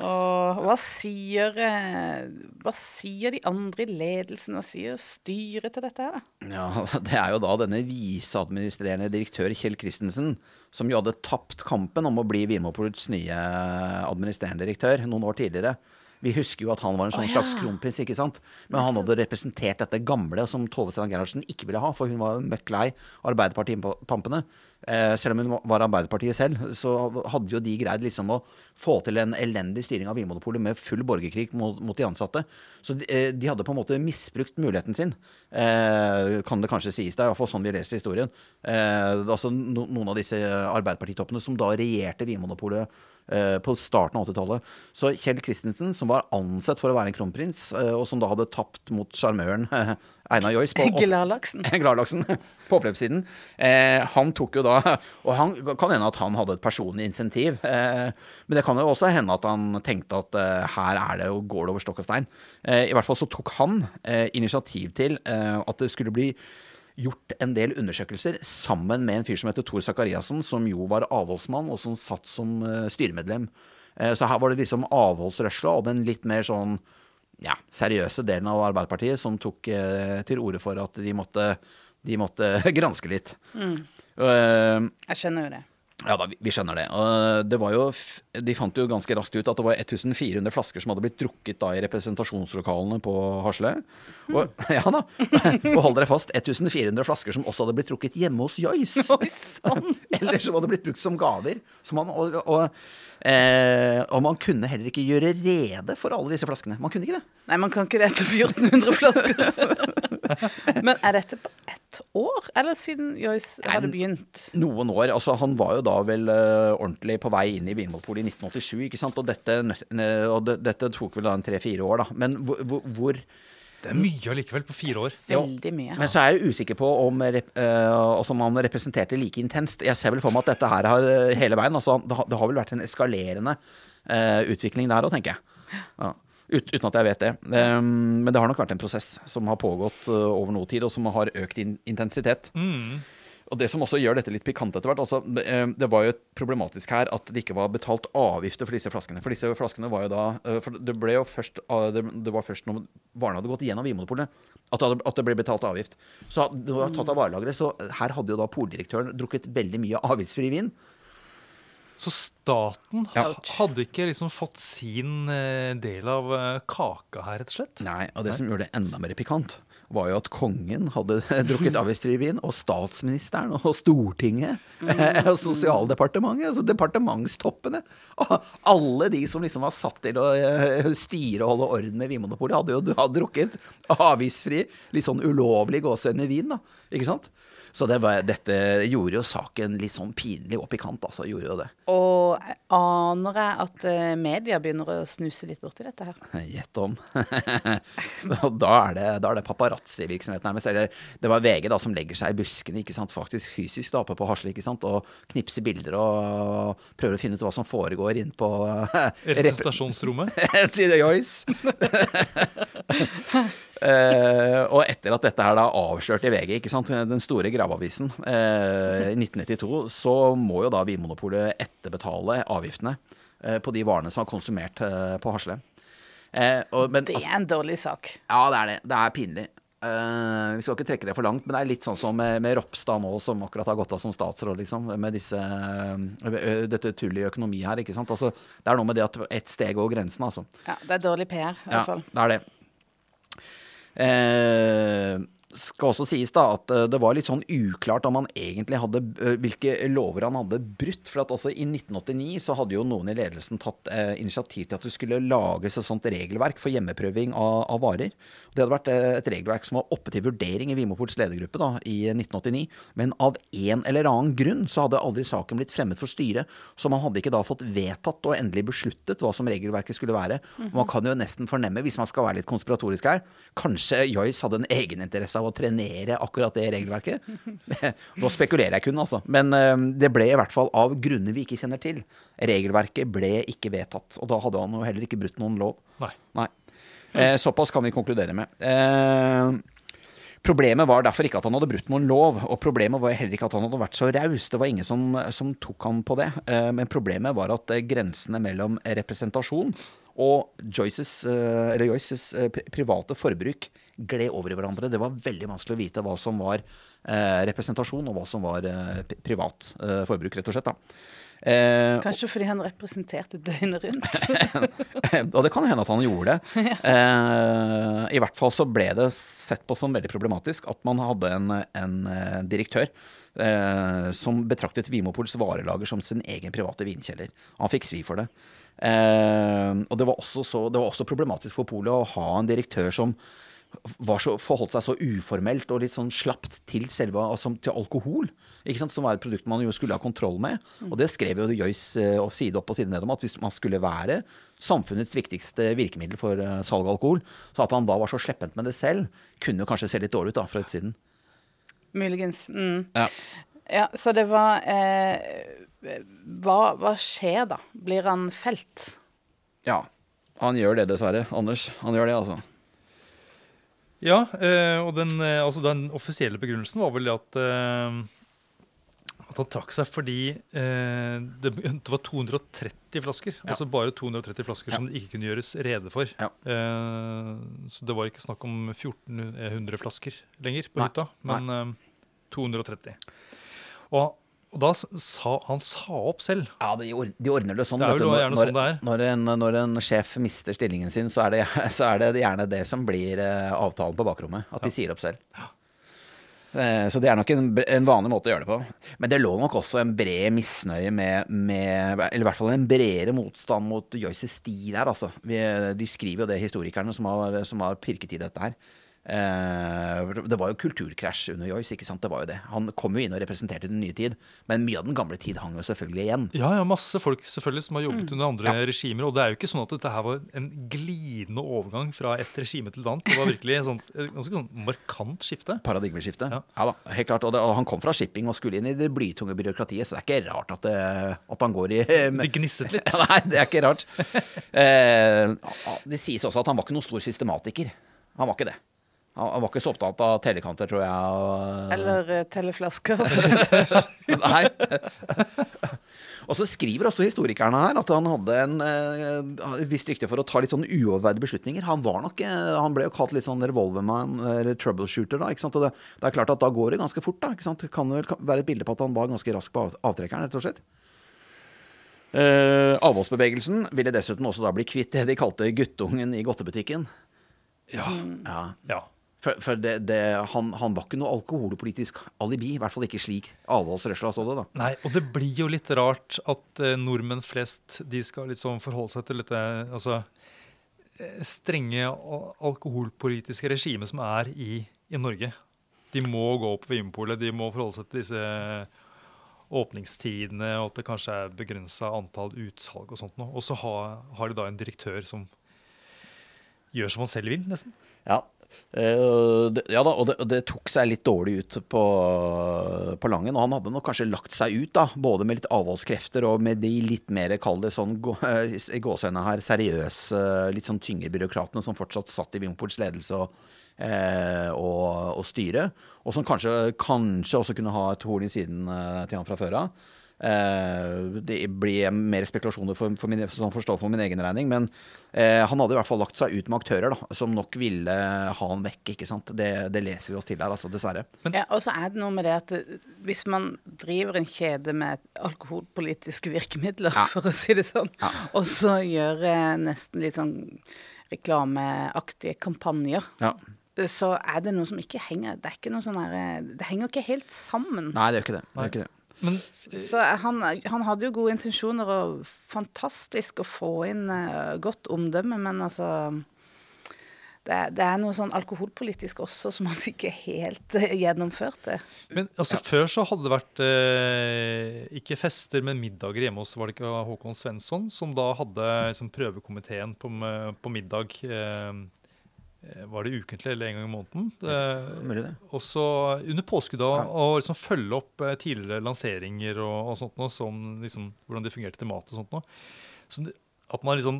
Og hva sier, eh, hva sier de andre i ledelsen, hva sier styret til dette her, da? Ja, Det er jo da denne viseadministrerende direktør Kjell Christensen, som jo hadde tapt kampen om å bli Vinmopolets nye administrerende direktør noen år tidligere. Vi husker jo at han var en sånn oh, ja. slags kronprins, ikke sant. Men han hadde representert dette gamle som Tove Strand Gerhardsen ikke ville ha, for hun var møkk lei Arbeiderpartipampene. Eh, selv om hun var Arbeiderpartiet selv, så hadde jo de greid liksom å få til en elendig styring av Vinmonopolet med full borgerkrig mot, mot de ansatte. Så de, eh, de hadde på en måte misbrukt muligheten sin, eh, kan det kanskje sies. Det er i hvert fall sånn vi leser historien. Eh, altså no, noen av disse Arbeiderpartitoppene som da regjerte Vinmonopolet eh, på starten av 80-tallet. Så Kjell Christensen, som var ansett for å være en kronprins, eh, og som da hadde tapt mot sjarmøren Einar Joyce på Gladlaksen. Gladlaksen på oppløpssiden. Eh, han tok jo da Og han kan hende at han hadde et personlig insentiv. Eh, men det kan jo også hende at han tenkte at eh, her er det og går det over stokk og stein. Eh, I hvert fall så tok han eh, initiativ til eh, at det skulle bli gjort en del undersøkelser sammen med en fyr som heter Tor Sakariassen, som jo var avholdsmann, og som satt som styremedlem. Eh, så her var det liksom avholdsrørsla og den litt mer sånn ja, seriøse delen av Arbeiderpartiet som tok eh, til orde for at de måtte, de måtte granske litt. Mm. Uh, Jeg skjønner jo det. ja da, vi, vi skjønner det. Og det var jo, de fant jo ganske raskt ut at det var 1400 flasker som hadde blitt drukket da i representasjonslokalene på Hasle. Og, ja da. Og hold dere fast, 1400 flasker som også hadde blitt drukket hjemme hos Joyce. Eller som hadde blitt brukt som gaver. Som han, og, og, eh, og man kunne heller ikke gjøre rede for alle disse flaskene. Man kunne ikke det. Nei, man kan ikke det etter 1400 flasker. Men er dette på ett år, eller siden Joyce hadde begynt? Noen år. altså Han var jo da vel uh, ordentlig på vei inn i Vinmonopolet i 1987, ikke sant. Og dette, og dette tok vel da en tre-fire år, da. Men hvor, hvor, Det er mye allikevel på fire år. Veldig mye. Men så er jeg usikker på om, om han representerte like intenst. Jeg ser vel for meg at dette her har eh, hele veien altså Det har, det har vel vært en eskalerende uh, utvikling der òg, tenker jeg. Ja. Ut, uten at jeg vet det. Um, men det har nok vært en prosess som har pågått uh, over noe tid, og som har økt in intensitet. Mm. Og det som også gjør dette litt pikant etter hvert, altså, det, eh, var jo problematisk her at det ikke var betalt avgifter for disse flaskene. For disse flaskene var jo da eh, For det ble jo først ah, Det, det var først når varene hadde gått igjennom Vinmonopolet at, det det ble betalt avgift. Så det var tatt av varelageret. Så her hadde jo da poldirektøren drukket veldig mye avgiftsfri vin. Så staten Ja. hadde ikke liksom fått sin eh, del av eh, kaka her, rett og slett? Nei, og det som gjorde det enda mer pikant, var jo at kongen hadde drukket avgiftsfri og statsministeren og Stortinget og Sosialdepartementet, altså departementstoppene. og Alle de som liksom var satt til å eh, styre og holde orden med Vinmonopolet, hadde jo hadde drukket avgiftsfri, litt sånn ulovlig gåsehudende vin, da. Ikke sant? Så det var, dette gjorde jo saken litt sånn pinlig og pikant, altså. Gjorde jo det. Og aner jeg at eh, media begynner å snuse litt borti dette her. Gjett om. Da er det, da er det paparazzi-virksomhet nærmest. Eller det var VG da som legger seg i buskene, ikke sant? faktisk fysisk da, oppe på Hasle, ikke sant? og knipser bilder og prøver å finne ut hva som foregår inn på Representasjonsrommet? Til The Uh, og etter at dette her da avslørte i VG, ikke sant, den store graveavisen i i 1992, så må jo da Vinmonopolet etterbetale avgiftene eh, på de varene som var konsumert eh, på Hasle. Eh, og, men, Det altså, er en dårlig sak. ja, det er det. Det er pinlig. Uh, vi skal ikke trekke det for langt, men det er litt sånn som med, med Ropstad nå, som akkurat har gått av som statsråd, liksom, med disse, uh, dette tullet i økonomi her. ikke sant? Altså, det er noe med det at ett steg over grensen, altså. Ja, det er dårlig PR, i hvert fall. Ja, det er det. Eh, skal også sies da at eh, det var litt sånn uklart om han egentlig hadde eh, hvilke lover han hadde brutt. For at altså i 1989 så hadde jo noen i ledelsen tatt eh, initiativ til at det skulle lages et sånt regelverk for hjemmeprøving av, av varer. Det hadde vært et regelverk som var oppe til vurdering i Vimoports ledergruppe da, i 1989. Men av en eller annen grunn så hadde aldri saken blitt fremmet for styret. Så man hadde ikke da fått vedtatt og endelig besluttet hva som regelverket skulle være. Og man kan jo nesten fornemme, hvis man skal være litt konspiratorisk her, kanskje Joyce hadde en egeninteresse av å trenere akkurat det regelverket. Nå spekulerer jeg kun, altså. Men eh, det ble i hvert fall av grunner vi ikke kjenner til. Regelverket ble ikke vedtatt. Og da hadde han jo heller ikke brutt noen lov. Nei. Nei. Eh, såpass kan vi konkludere med. Eh, problemet var derfor ikke at han hadde brutt noen lov, og problemet var heller ikke at han hadde vært så raus. Det var ingen som, som tok han på det. Eh, men problemet var at eh, grensene mellom representasjon og Joyces, eh, eller Joyces private forbruk gled over i hverandre. Det var veldig vanskelig å vite hva som var eh, representasjon, og hva som var eh, privat eh, forbruk, rett og slett. da. Eh, Kanskje fordi han representerte døgnet rundt. og det kan hende at han gjorde det. Eh, I hvert fall så ble det sett på som veldig problematisk at man hadde en, en eh, direktør eh, som betraktet Vimopols varelager som sin egen private vinkjeller. Han fikk svi for det. Eh, og det var, også så, det var også problematisk for polet å ha en direktør som så, forholdt seg så uformelt og litt sånn slapt til selve, altså til alkohol. Ikke sant? Som var et produkt man jo skulle ha kontroll med. Og det skrev jo Joyce uh, side opp og side ned om, at hvis man skulle være samfunnets viktigste virkemiddel for uh, salg av alkohol, så at han da var så sleppent med det selv, kunne jo kanskje se litt dårlig ut da, fra utsiden. Muligens. Mm. Ja. Ja, så det var eh, hva, hva skjer da? Blir han felt? ja. Han gjør det, dessverre. Anders. Han gjør det, altså. Ja, eh, og den, eh, altså den offisielle begrunnelsen var vel at eh, at han trakk seg fordi eh, det, var 230 flasker. Ja. Altså bare 230 flasker Ja. som det ikke kunne gjøres rede for. Ja. Eh, så det var ikke snakk om 1400 flasker lenger på Nei. hytta, men eh, 230. Og, og da sa han sa opp selv. Ja, de, ordner det sånn. Det er jo du. gjerne når, sånn det er. Når, en, når en sjef mister stillingen sin, så er det, så er det gjerne det som blir eh, avtalen på bakrommet. At de sier opp selv. Ja. Så det er nok en, en vanlig måte å gjøre det på. Men det lå nok også en bred misnøye med, med Eller i hvert fall en bredere motstand mot Joyces stil her, altså. Vi, de skriver jo det, historikerne som har, som har pirket i dette her. Eh, det var jo kulturkrasj under Joyce, ikke sant. Det var jo det. Han kom jo inn og representerte den nye tid, men mye av den gamle tid hang jo selvfølgelig igjen. Ja, ja, masse folk selvfølgelig som har jobbet under andre Ja. regimer. Og det er jo ikke sånn at dette her var en glidende overgang fra et regime til et annet. Det var virkelig et sånt, et ganske sånn markant skifte. Paradigmeskifte. Ja. Ja. da, helt klart. Og, det, og han kom fra shipping og skulle inn i det blytunge byråkratiet, så det er ikke rart at, det, at han går i Det gnisset litt. Ja, Nei, det er ikke rart. Eh, det sies også at han var ikke noen stor systematiker. Han var ikke det. Han var ikke så opptatt av telekanter, tror jeg. Eller teleflasker. Nei. og så skriver også historikerne her at han hadde en eh, visst rykte for å ta litt sånn uoverveide beslutninger. Han var nok, eh, han ble jo kalt litt sånn revolverman, eller troubleshooter, da. ikke sant? Og det, det er klart at da går det ganske fort, da. ikke sant? Det kan vel være et bilde på at han var ganske rask på av, avtrekkeren, rett og slett. Eh, avholdsbevegelsen ville dessuten også da bli kvitt det de kalte guttungen i godtebutikken. Ja. Ja, ja. For, for det, det, han, han var ikke noe alkoholpolitisk alibi, i hvert fall ikke slik avholdsrørsla så det, da. Nei, og det blir jo litt rart at eh, nordmenn flest de skal liksom forholde seg til dette altså, eh, strenge alkoholpolitiske regimet som er i, i Norge. De må gå på Vinmonopolet, de må forholde seg til disse åpningstidene, og at det kanskje er begrensa antall utsalg og sånt noe. Og så har, har de da en direktør som gjør som han selv vil, nesten. Ja. Eh, det, ja da, og det, det tok seg litt dårlig ut på, på Langen. Og han hadde nok kanskje lagt seg ut, da, både med litt avholdskrefter og med de litt mer, kall det sånn gå- i her, seriøse, litt sånn tyngre byråkratene som fortsatt satt i Wimports ledelse og, eh, og, og styre. Og som kanskje, kanskje også kunne ha et horn i siden eh, til han fra før av. Eh, det blir mer spekulasjoner for, for min, som forstår for min egen regning, men eh, han hadde i hvert fall lagt seg ut med aktører da, som nok ville ha han vekk. ikke sant? Det, det leser vi oss til her, altså, dessverre. Ja, og så er det noe med det at eh, hvis man driver en kjede med alkoholpolitiske virkemidler, Ja. for å si det sånn, Ja. og så gjøre nesten litt sånn reklameaktige kampanjer, Ja. så er det noe som ikke henger Det er ikke noe sånn her, eh, det henger ikke helt sammen. Nei, det gjør ikke det. det, gjør ikke det. Men Så han, han hadde jo gode intensjoner og fantastisk å få inn uh, godt omdømme, men altså det, det er noe sånn alkoholpolitisk også som han ikke helt uh, gjennomførte. Men altså, før så hadde det vært uh, ikke fester, men middager hjemme hos var det ikke Håkon Svensson, som da hadde liksom, prøvekomiteen på, på middag. Eh, var det ukentlig eller en gang i måneden? Det, Mulig det. og så under påske da, å liksom følge opp eh, tidligere lanseringer og, og sånt noe, som liksom, hvordan det fungerte til mat og sånt noe. Så at man liksom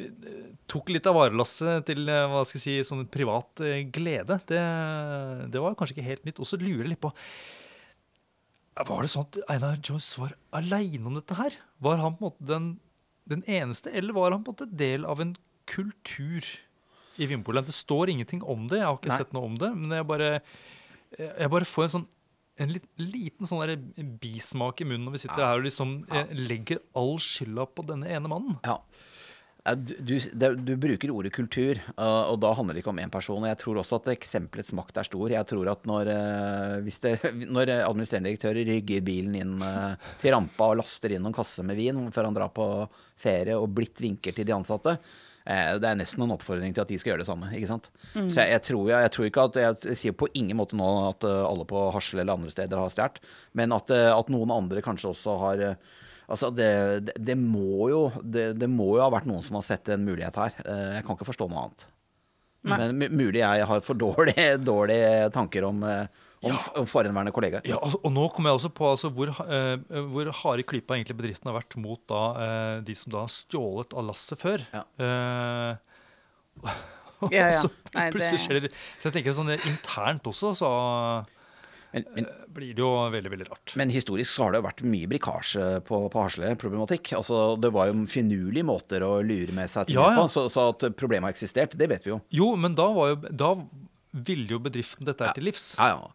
eh, tok litt av varelasset til eh, hva skal jeg si, sånn privat eh, glede, det, det var kanskje ikke helt nytt. Og så lurer jeg litt på Var det sånn at Einar Joyce var aleine om dette her? Var han på en måte den, den eneste, eller var han på en måte del av en kultur i Vinpolen? Det står ingenting om det, jeg har ikke Nei. sett noe om det, men jeg bare, jeg bare får en sånn en liten sånn der bismak i munnen når vi sitter her og liksom ja. legger all skylda på denne ene mannen. Ja. Eh, Du, du, du bruker ordet kultur, og da handler det ikke om én person. og Jeg tror også at eksempelets makt er stor. Jeg tror at når, hvis det, når administrerende direktører rygger bilen inn uh, til rampa og laster inn noen kasser med vin før han drar på ferie og blidt vinker til de ansatte, eh, det er nesten en oppfordring til at de skal gjøre det samme. ikke sant? Så jeg, jeg, tror, jeg, jeg tror ikke at Jeg sier på ingen måte nå at uh, alle på Hasle eller andre steder har stjålet, men at, uh, at noen andre kanskje også har Altså, det, det, det, må jo, det, det må jo ha vært noen som har sett en mulighet her. Eh, Jeg kan ikke forstå noe annet. Nei. Men mu- mulig jeg har for dårlige, dårlige tanker om, eh, om, Ja. om forhenværende kollegaer. Ja, og, og nå kommer jeg også på altså, hvor, eh, hvor harde klypa egentlig bedriften har vært mot da, eh, de som da har stjålet av lasset før. Ja. Eh, og Ja, ja. så Nei, plutselig det- skjer det Så jeg tenker sånn eh, internt også, så Men, men, eh, blir det jo veldig, veldig rart. men historisk så har det jo vært mye brikkasje på, på Hasle-problematikk. Altså, det var jo finurlige måter å lure med seg ting Ja, ja. på. Så, så at problemet har eksistert, det vet vi jo. Jo, men da, var jo, da ville jo bedriften dette her til livs. Ja, ja.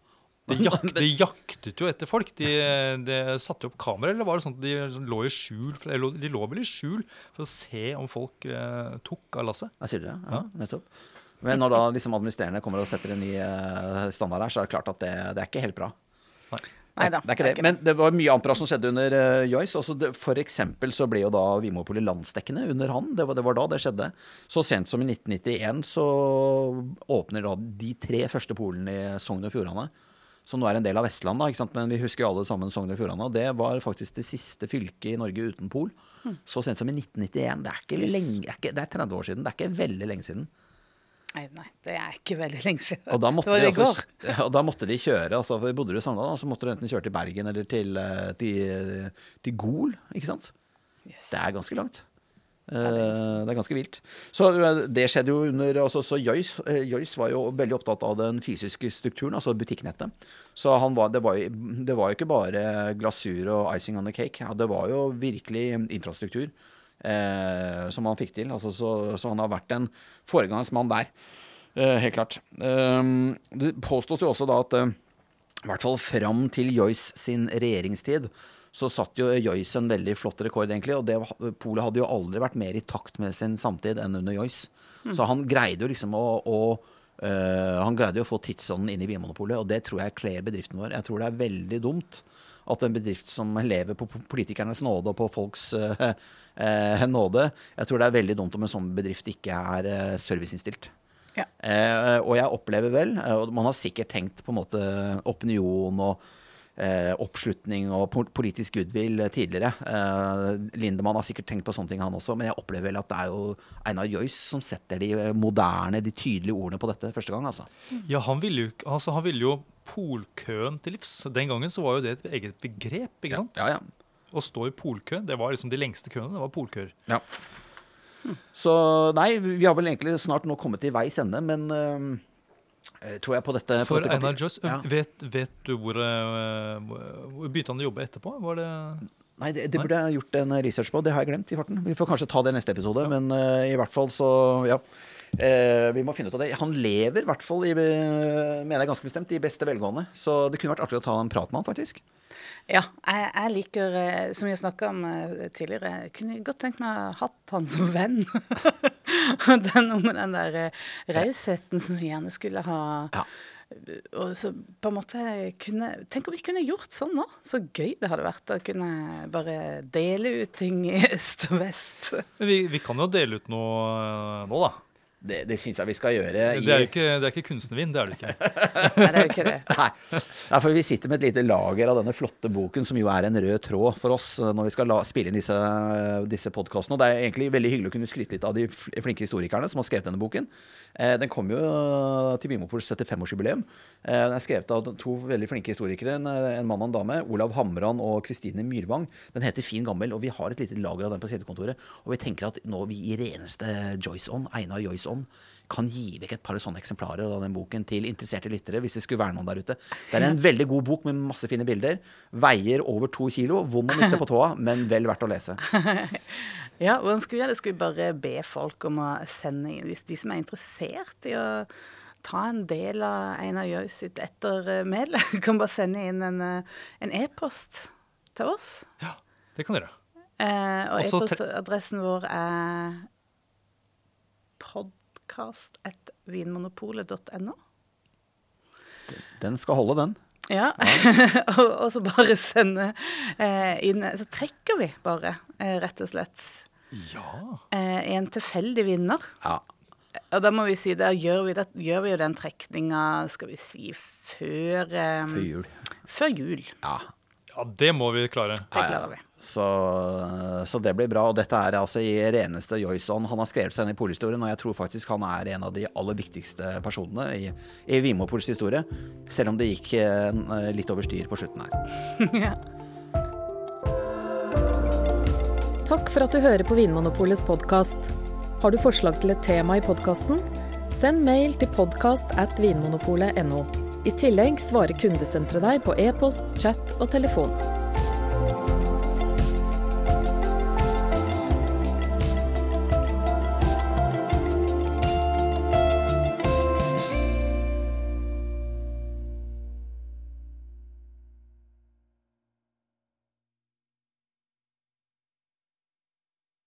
De, jak, de jaktet jo etter folk. De, de satte opp kamera, eller var det sånn at de sånn lå i skjul? for- eller De lå vel i skjul for å se om folk eh, tok av lasset. Jeg sier det, ja. Nettopp. Men når da liksom administrerende kommer og setter en ny eh, standard her, så er det klart at det, det er ikke helt bra. Neida, det er ikke det. Men det var mye annet bra som skjedde under uh, Joyce. Altså det, for eksempel så ble jo da Vinmonopolet landsdekkende under han. Det var, det var da det skjedde. Så sent som i 1991 så åpner da de tre første polene i Sogn og Fjordane. Som nå er en del av Vestland, da, ikke sant? men vi husker jo alle sammen Sogn og Fjordane. Og det var faktisk det siste fylket i Norge uten pol. Så sent som i 1991. Det er, ikke lenge, det er, ikke, det er 30 år siden. Det er ikke veldig lenge siden. Nei, nei, det er ikke veldig lenge siden. Og da måtte, det var de, i går. altså, og da måtte de kjøre altså, for Bodde du i Sogndal, så måtte du enten kjøre til Bergen eller til, eh, til, til Gol. Ikke sant? Yes. Det er ganske langt. Eh, Det er ganske vilt. Så eh, det skjedde jo under altså, Så Joyce, eh, Joyce var jo veldig opptatt av den fysiske strukturen, altså butikknettet. Så han var, det, var jo, det var jo ikke bare glasur og icing on the cake. Ja, det var jo virkelig infrastruktur eh, som han fikk til. Altså, så, så han har vært en foregangsmann der. Eh, helt klart. Eh, det påstås jo også da at i hvert fall fram til Joyce sin regjeringstid, så satt jo Joyce en veldig flott rekord, egentlig. Og det, Polet hadde jo aldri vært mer i takt med sin samtid enn under Joyce. Så han greide jo liksom å, å øh, Han greide jo å få tidsånden inn i Vinmonopolet, og det tror jeg kler bedriften vår. Jeg tror det er veldig dumt at en bedrift som lever på politikernes nåde og på folks øh, øh, nåde Jeg tror det er veldig dumt om en sånn bedrift ikke er serviceinnstilt. Ja. Eh, og jeg opplever vel, og man har sikkert tenkt på en måte opinion og oppslutning og politisk goodwill eh, tidligere. Eh, Lindemann har sikkert tenkt på sånne ting, han også. Men jeg opplever vel at det er jo Einar Joyce som setter de eh, moderne, de tydelige ordene på dette første gang. altså. Ja, han ville jo, altså, han ville jo polkøen til livs. Den gangen så var jo det et eget begrep. ikke sant? Ja, ja. Å stå i polkø, det var liksom de lengste køene. Det var polkøer. ja. Så nei, vi har vel egentlig snart nå kommet til veis ende, men eh, tror jeg på dette på For dette Einar Joyce, Ja. vet, vet du hvor, eh, hvor Begynte han å jobbe etterpå? Var det Nei, det, det burde jeg gjort en research på. Det har jeg glemt i farten. Vi får kanskje ta det i neste episode, men uh, i hvert fall så Ja. Uh, vi må finne ut av det. Han lever i hvert fall, i, eh, mener jeg ganske bestemt, i beste velgående. Så det kunne vært artig å ta en prat med han, faktisk. Ja, jeg, jeg liker, eh, som jeg snakka om eh, tidligere, jeg kunne godt tenkt meg å ha hatt han som venn. Og den om den der eh, rausheten som vi gjerne skulle ha. Ja. Og så på en måte kunne Tenk om vi kunne gjort sånn nå? Så gøy det hadde vært å kunne bare dele ut ting i øst og vest. Vi, vi kan jo dele ut noe nå, da. Det, det syns jeg vi skal gjøre. Det er jo ikke, det er ikke kunstnervin, det er det ikke. Nei, det er jo ikke det. Nei. Ja, for vi sitter med et lite lager av denne flotte boken, som jo er en rød tråd for oss eh, når vi skal la, spille inn disse, disse podkastene. Og det er egentlig veldig hyggelig å kunne skryte litt av de flinke historikerne som har skrevet denne boken. Eh, den kom jo til Bimopols 75-årsjubileum. Eh, den er skrevet av to veldig flinke historikere, en, en mann og en dame. Olav Hamran og Kristine Myrvang. Den heter Fin gammel, og vi har et lite lager av den på sidekontoret. Og vi tenker at nå vi i reneste Joyce-ånd, Einar Joyce-ånd, kan gi vekk et par sånne eksemplarer av den boken til interesserte lyttere, hvis det skulle være noen der ute. Det er en veldig god bok med masse fine bilder. Veier over to kilo. Vond å miste på tåa, men vel verdt å lese. Ja, hvordan skulle vi gjøre det? Skulle vi bare be folk om å sende inn, hvis de som er interessert i å ta en del av Einar Jøs sitt ettermæl, kan bare sende inn en e-post e-post til oss. Ja, det kan dere. Eh, og e-postadressen vår er podkast.vinmonopolet.no. Den skal holde, den. Ja, og, og så bare sende eh, inn Så trekker vi bare, eh, rett og slett, Ja. eh, en tilfeldig vinner. Ja. Og da må vi si, der gjør vi, det, gjør vi jo den trekninga, skal vi si, før eh, Før jul. Før jul. Ja. ja, det må vi klare. Det klarer vi. Så, så det blir bra. Og dette er altså i reneste Joyson. Han har skrevet seg inn i polhistorien, og jeg tror faktisk han er en av de aller viktigste personene i, i Vimopols historie. Selv om det gikk eh, litt over styr på slutten her. Takk for at du hører på Vinmonopolets podkast. Har du forslag til et tema i podkasten? Send mail til podkast at vinmonopolet.no. I tillegg svarer kundesenteret deg på e-post, chat og telefon.